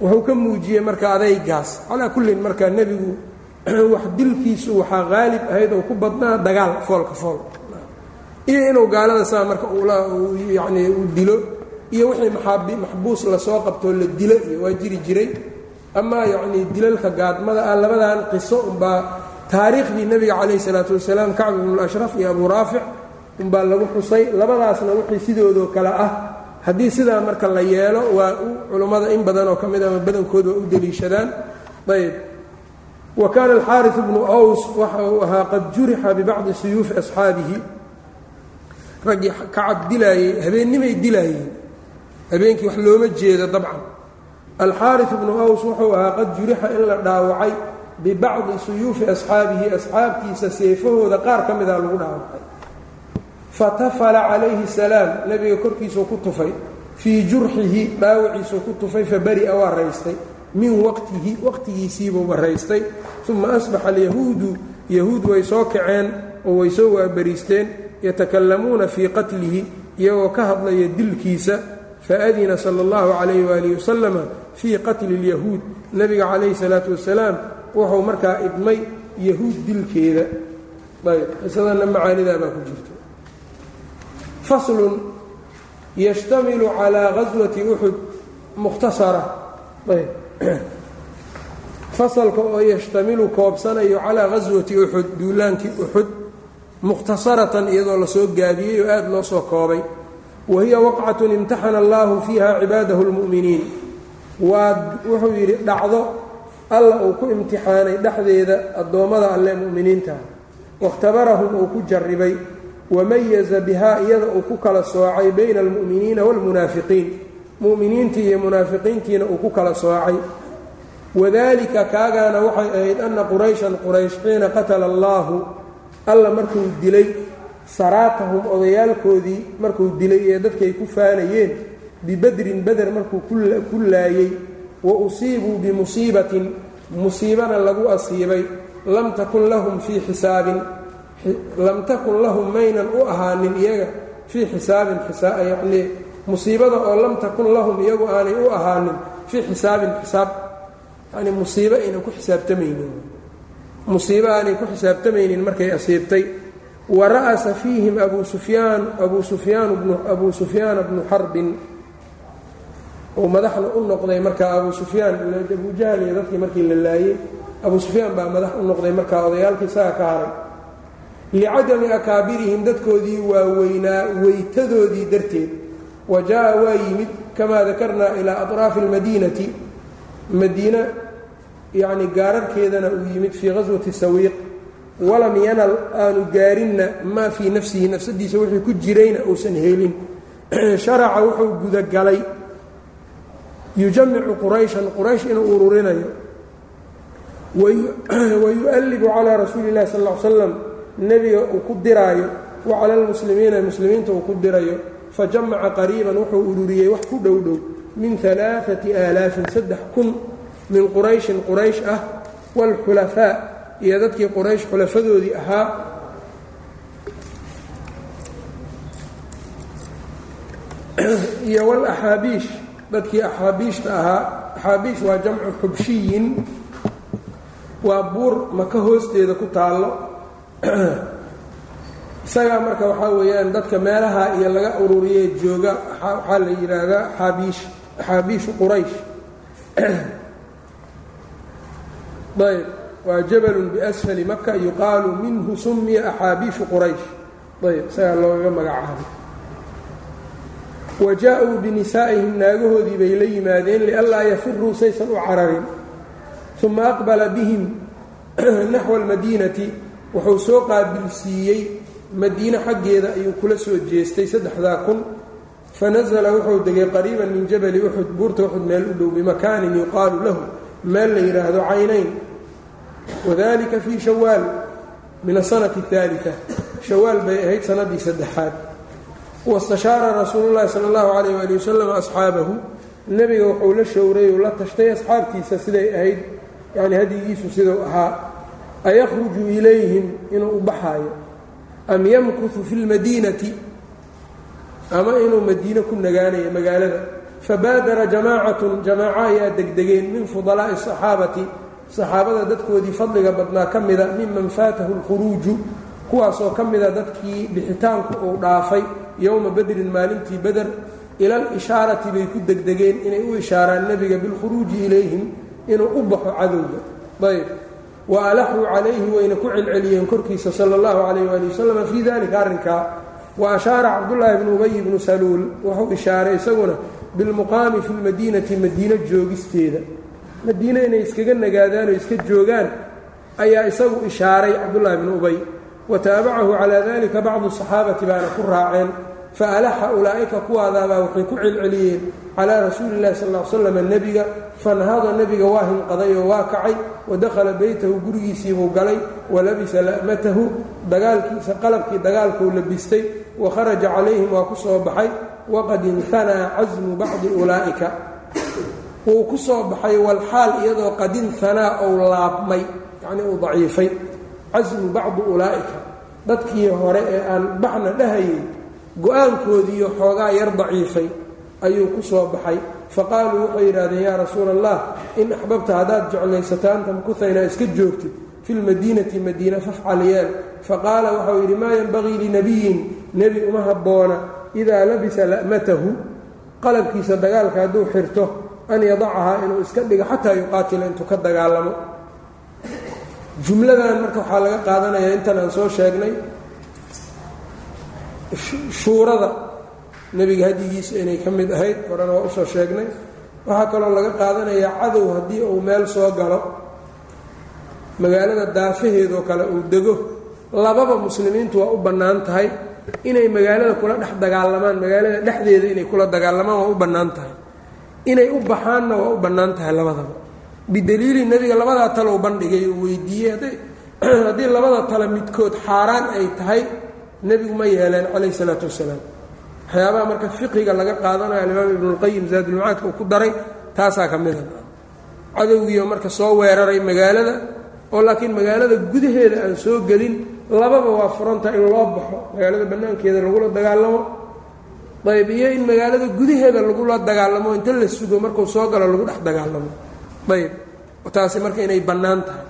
Speaker 1: wuxuu ka muujiyey marka adaygaas calaa kullin marka nebigu wax dilkiisu waxaa qaalib ahayd oo ku badnaa dagaal foolka fool. Iyo inuu gaalada saa marka yani uu dilo iyo wixii maxbuus la soo qabtoo la dilo iyo waa jiri jiray. Amaa yacnii dilalka gaadmada ah labadan qiso unbaa taariikhdii nebiga calayh isalaatu wasalaam kacb ibnulashraf iyo abuu raafic unbaa lagu xusay. Labadaasna wixii sidoodoo kale ah haddii sidaa marka la yeelo waa culummada in badan oo ka mid ama badankooda waa u deliishadaan. Ayb wa kaana alxaariث bnu aws waxa uu ahaa qad jurixa bibacdi suyuufi asxaabihi. Raggii kacab dilaayey habeennimay dilaayeen. Habeenkii wax looma jeedo dabcan. Alxaari bnu aws wuxuu ahaa qad jurixa in la dhaawacay bibacdi suyuufi asxaabihi asxaabtiisa seefahooda qaar ka mida lagu dhaawacay. Fatafala calayhi salaam nebiga korkiisuu ku tufay. Fii jurxihi dhaawaciisuu ku tufay fabari'a waa raystay min waqtihi waqtigiisiibuu baraystay uma asbaxa alyahuudu yahuud way soo kaceen oo way soo waabariisteen yatakallamuuna fii qatlihi iyagoo ka hadlaya dilkiisa faadina sala allahu calayh waalihi wasalama fii qatli اlyahuud nebiga calayhi salaatu wasalaam wuxuu markaa idmay yahuud dilkeeda. Ayb qisadana macaanidaa baa ku jirta. Faslun yashtamilu calaa gaswati uxud mukhtasara. Ayb fasalka oo yashtamilu koobsanayo calaa gaswati uxud duulaankii uxud mukhtasaratan iyadoo la soo gaabiyey oo aada loo soo koobay. Wa hiya waqcatun imtaxana allaahu fiiha cibaadahu lmu'miniin. Waa wuxuu yidhi dhacdo alla uu ku imtixaanay dhexdeeda addoommada alle mu'miniinta. Wakhtabarahum uu ku jarribay. Wamayaza bihaa iyada uu ku kala soocay bayna almu'miniina waalmunaafiqiin mu'miniintii iyo munaafiqiintiina uu ku kala soocay. Wadalika kaagaana waxay ahayd anna qurayshan quraysh xiina qatala allaahu alla markuu dilay saraatahum odayaalkoodii markuu dilay ee dadkay ku faanayeen bibadrin beder markuu ku laayey wa usiibuu bimusiibatin musiibana lagu asiibay. Lam takun lahum fii xisaabin lam takun lahum maynan u ahaanin iyaga fii xisaabin yacnii musiibada oo lam takun lahum iyagu aanay u ahaanin fii xisaabin xisaab. Yani musiibo aynan ku xisaabtamaynin. Musiibo aanay ku xisaabtamaynin markay asiibtay. Wa ra'asa fiihim abuu sufyaan abuu sufyaan abuu sufyaana bnu xarbin uu madaxna u noqday markaa abuu sufyaan abuu jahl iyo dadkii markii la laayey abuu sufyaan baa madax u noqday markaa odayaalkii isaga ka haray. Licadami akaabirihim dadkoodii waaweynaa weytadoodii darteed wa jaa-a waa yimid kamaa dakarnaa ilaa aطraafi اlmadiinati madiina yacni gaararkeedana uu yimid fii qaswati sawiiq walam yanal aanu gaarinna maa fii nafsihi nafsadiisa wixii ku jirayna uusan helin. Sharaca wuxuu gudagalay yujamicu qurayshan quraysh inuu ururinayo wayu'allibu calaa rasuuli illahi sal l slam nebiga uu ku diraayo wa cala almuslimiina muslimiinta uu ku dirayo fajamaca qariiban wuxuu ururiyey wax ku dhow dhow min alaaati aalaafin saddex kun min qurayshin quraysh ah waalxulafaa iyo dadkii quraysh xulafadoodii ahaa. Iyo walaxaabiish dadkii axaabiishta ahaa. Axaabiish waa jamcu xubshiyin waa buur maka hoosteeda ku taallo isagaa marka waxaa weeyaan dadka meelaha iyo laga ururiyee jooga waxaa la yidhaahdaa axaabiish axaabiishu quraysh. Ayb waa jabalun biasfali maka yuqaalu minhu sumiya axaabiishu quraysh. Ayb isagaa loogaga magacaabay. Wa jaa-uu binisaa'ihim naagahoodii bay la yimaadeen lianlaa yafiruu saysan u cararin. Uma aqbala bihim naxwa almadiinati wuxuu soo qaabilsiiyey madiine xaggeeda ayuu kula soo jeestay saddexdaa kun. Fanasala wuxuu degay qariiban min jabali uxud buurta uxud meel u dhow bimakaanin yuqaalu lahu meel la yidhaahdo caynayn. Wadalika fii shawaal min asanati اhaalita shawaal bay ahayd sanadii saddexaad. Wastashaara rasuulu llahi sala allahu calayh waali wasalam asxaabahu. Nebiga wuxuu la showray uu la tashtay asxaabtiisa siday ahayd yacni hadyigiisu siduu ahaa ayakhruju ilayhim inuu u baxaayo am yamkutu fi lmadiinati ama inuu madiine ku nagaanayo magaalada. Fabaadara jamaacatun jamaaco ayaa degdegeen min fudalaa'i asaxaabati saxaabada dadkoodii fadliga badnaa ka mida miman faatahu lkhuruuju kuwaasoo ka mida dadkii bixitaanku uu dhaafay yowma bedrin maalintii beder ila alishaarati bay ku degdegeen inay u ishaaraan nebiga bilkhuruuji ilayhim inuu u baxo cadowga. Ayb wa alaxuu calayhi wayna ku celceliyeen korkiisa sala allahu calayh waali wasalam fii dalika arrinkaa wa ashaara cabdullaahi bnu ubay bnu saluul wuxuu ishaaray isaguna bilmuqaami fi lmadiinati madiino joogisteeda. Madiine inay iskaga nagaadaan oo iska joogaan ayaa isagu ishaaray cabdullaahi bnu ubay wa taabacahu calaa dalika bacdu saxaabati baana ku raaceen fa alaxa ulaa'ika kuwaadaabaa waxay ku celceliyeen calaa rasuuli illahi sal l slam nebiga fanahada nebiga waa hinqaday oo waa kacay wadakhala beytahu gurigiisiibuu galay walabisa la'matahu dagaalkiisa qalabkii dagaalkuu labistay wa kharaja calayhim waa ku soo baxay waqad inhanaa casmu bacdi ulaa'ika wuu ku soo baxay walxaal iyadoo qad inhanaa ou laabmay yacnii uu daciifay casmu bacdi ulaa'ika dadkii hore ee aan baxna dhahayay go'aankoodiiyo xoogaa yar daciifay ayuu ku soo baxay. Faqaaluu waxay yidhahdeen yaa rasuula allah in axbabta haddaad jeclaysato anta mkuha inaa iska joogtid fi lmadiinati madiina fafcal yeel faqaala waxau yidhi maa yenbagii linabiyin nebi uma habboona idaa labisa la'matahu. Qalabkiisa dagaalka hadduu xirto an yadacahaa inuu iska dhigo xataa yuqaatila intuu ka dagaalamo. Jumladan marka waxaa laga qaadanayaa intan aan soo sheegnay shuurada nebiga hadigiisa inay ka mid ahayd horena waa u soo sheegnay. Waxaa kaloo laga qaadanayaa cadow haddii uu meel soo galo. Magaalada daafaheedoo kale uu dego. Lababa muslimiintu waa u bannaan tahay. Inay magaalada kula dhex dagaalamaan magaalada dhexdeeda inay kula dagaalamaan waa u bannaan tahay. Inay u baxaanna waa u bannaan tahay labadaba. Bidaliili nebiga labadaa talow bandhigay uu weydiiyey haddii labada tale midkood xaaraan ay tahay nebigu ma yeeleen calayh salaatu wasalaam. Waxyaabaha marka fiqiga laga qaadanayo alimaam ibnulqayim zaadulmacaadka uu ku daray taasaa ka mida cadowgiio marka soo weeraray magaalada oo laakiin magaalada gudaheeda aan soo gelin lababa waa furanta in loo baxo. Magaalada bannaankeeda lagula dagaalamo. Ayb iyo in magaalada gudaheeda lagula dagaalamo inta la sugo markuu soo galo lagu dhex dagaalamo. Ayb taasi marka inay bannaan tahay.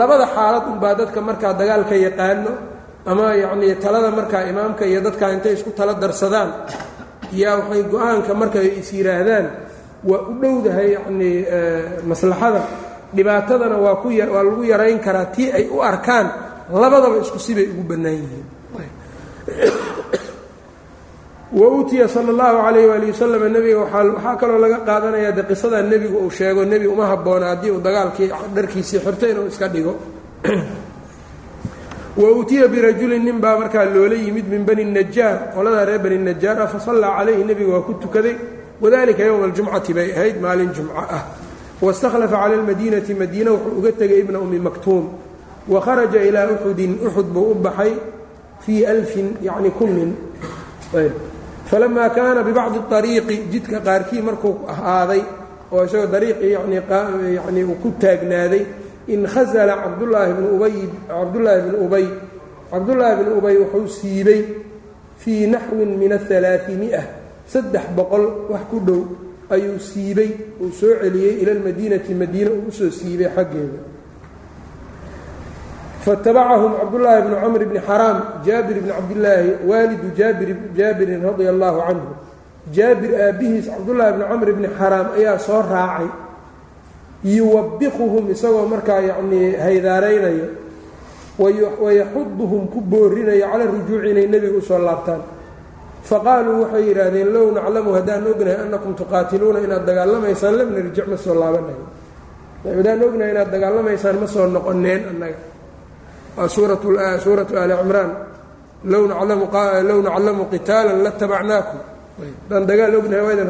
Speaker 1: Labada xaalad unbaa dadka markaa dagaalka yaqaano ama yacnii talada markaa imaamka iyo dadkaa intay isku tala darsadaan yaa waxay go'aanka marka ay is yidhaahdaan waa u dhowdahay yacnii maslaxada. Dhibaatadana waa ku waa lagu yarayn karaa tii ay u arkaan labadaba isku sibay ugu bannaan yihiin. Wa uutiya sala allahu calayh waali wasalam nebiga waxaa kaloo laga qaadanayaa de qisadaa nebigu uu sheego nebi uma habboona haddii uu dagaalkii dharkiisii xirto inuu iska dhigo wa uutiya birajulin nin baa markaa loola yimid min bani najaar. Qoladaa reer bani najaar ah fasallaa calayhi nebiga waa ku tukaday. Wadalika yowma aljumcati bay ahayd maalin jumco ah. Waistakhlafa cala almadiinati madiina wuxuu uga tegay ibna ummi maktuum. Wa kharaja ilaa uxudin uxud buu u baxay fii alfin yacni kunnin falamaa kaana bibacdi ariiqi jidka qaarkii markuu ahaaday oo isagoo dariiqii yani uu ku taagnaaday inkhasala cabdulaahi bnu ubay cabdullaahi bnu ubay cabdullaahi bnu ubay wuxuu siibay fii naxwin min ahalaaثimia saddex boqol wax ku dhow ayuu siibay uu soo celiyey ila lmadiinati madiina uu u soo siibay xaggeeda. Fatabacahum cabdullaahi bnu camr bni xaraam jaabir bni cabdillaahi waalidu jaabirin radia allaahu canhu jaabir aabbihiis cabdullaahi bni camr bni xaraam ayaa soo raacay yuwabiquhum isagoo markaa yacnii haydaaraynayo wayaxuduhum ku boorinayo cala rujuuci inay nebiga u soo laabtaan. Faqaaluu waxay yidhaahdeen low naclamu haddaan ognahay annakum tuqaatiluuna inaad dagaalamaysaan lam narjic ma soo laabanayo. Haddaan ognahay inaad dagaalamaysaan ma soo noqoneen annaga. Waa suuratu aali cimraan. Low naclamu qitaalan latabacnaakum haddaan dagaal ognahay waa idin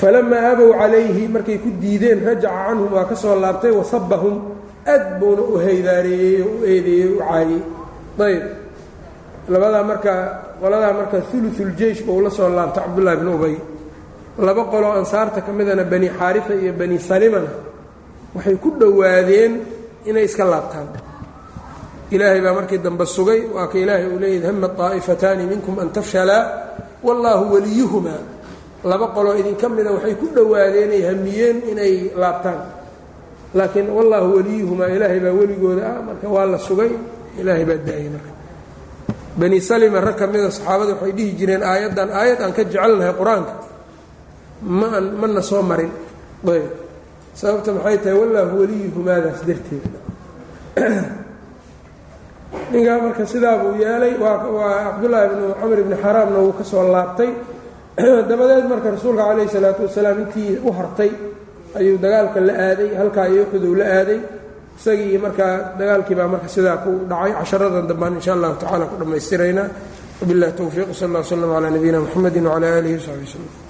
Speaker 1: falamaa abow calayhi markay ku diideen rajaca canhum waa ka soo laabtay wasabahum aad buuna u haydaareeyey u eedeeyey u caayey ayb labadaa marka qoladaa marka uluuljeish buu la soo laabtay cabdullahi bnu ubay laba qoloo ansaarta ka midana bani xaarifa iyo bani salimana waxay ku dhowaadeen inay iska laabtaan ilaahay baa markii dambe sugay waa ka ilaahay uu leeyahy hama طaa'ifataani minkum an tafshalaa wallaahu waliyuhumaa laba qoloo idinka mida waxay ku dhowaadeen ay hamiyeen inay laabtaan. Laakiin wallaahu waliyuhumaa ilaahay baa weligooda ah. Marka waa la sugay ilaahay baa daayay marka. Bani salima rag ka mida saxaabada waxay dhihi jireen aayaddan aayad aan ka jecelnahay qur'aanka. Maan mana soo marin. Ayb. Sababta maxay tahay? Wallaahu waliyuhumaadaas darteed. Ninkaa marka sidaa buu yeelay. Waa cabdullaahi bnu camr bni xaraamna wuu ka soo laabtay dabadeed marka rasuulka calayhi salaatu wasalaam intii u hartay ayuu dagaalka la aaday halkaa iyo uxudow la aaday. Isagii markaa dagaalkii baa marka sidaa ku dhacay casharadan dambaan insha allahu tacala ku dhammaystiraynaa wabilah towfiiq sal alla slam calaa nabiyina mxamedi wcalaa aalihi wasaxbi wslm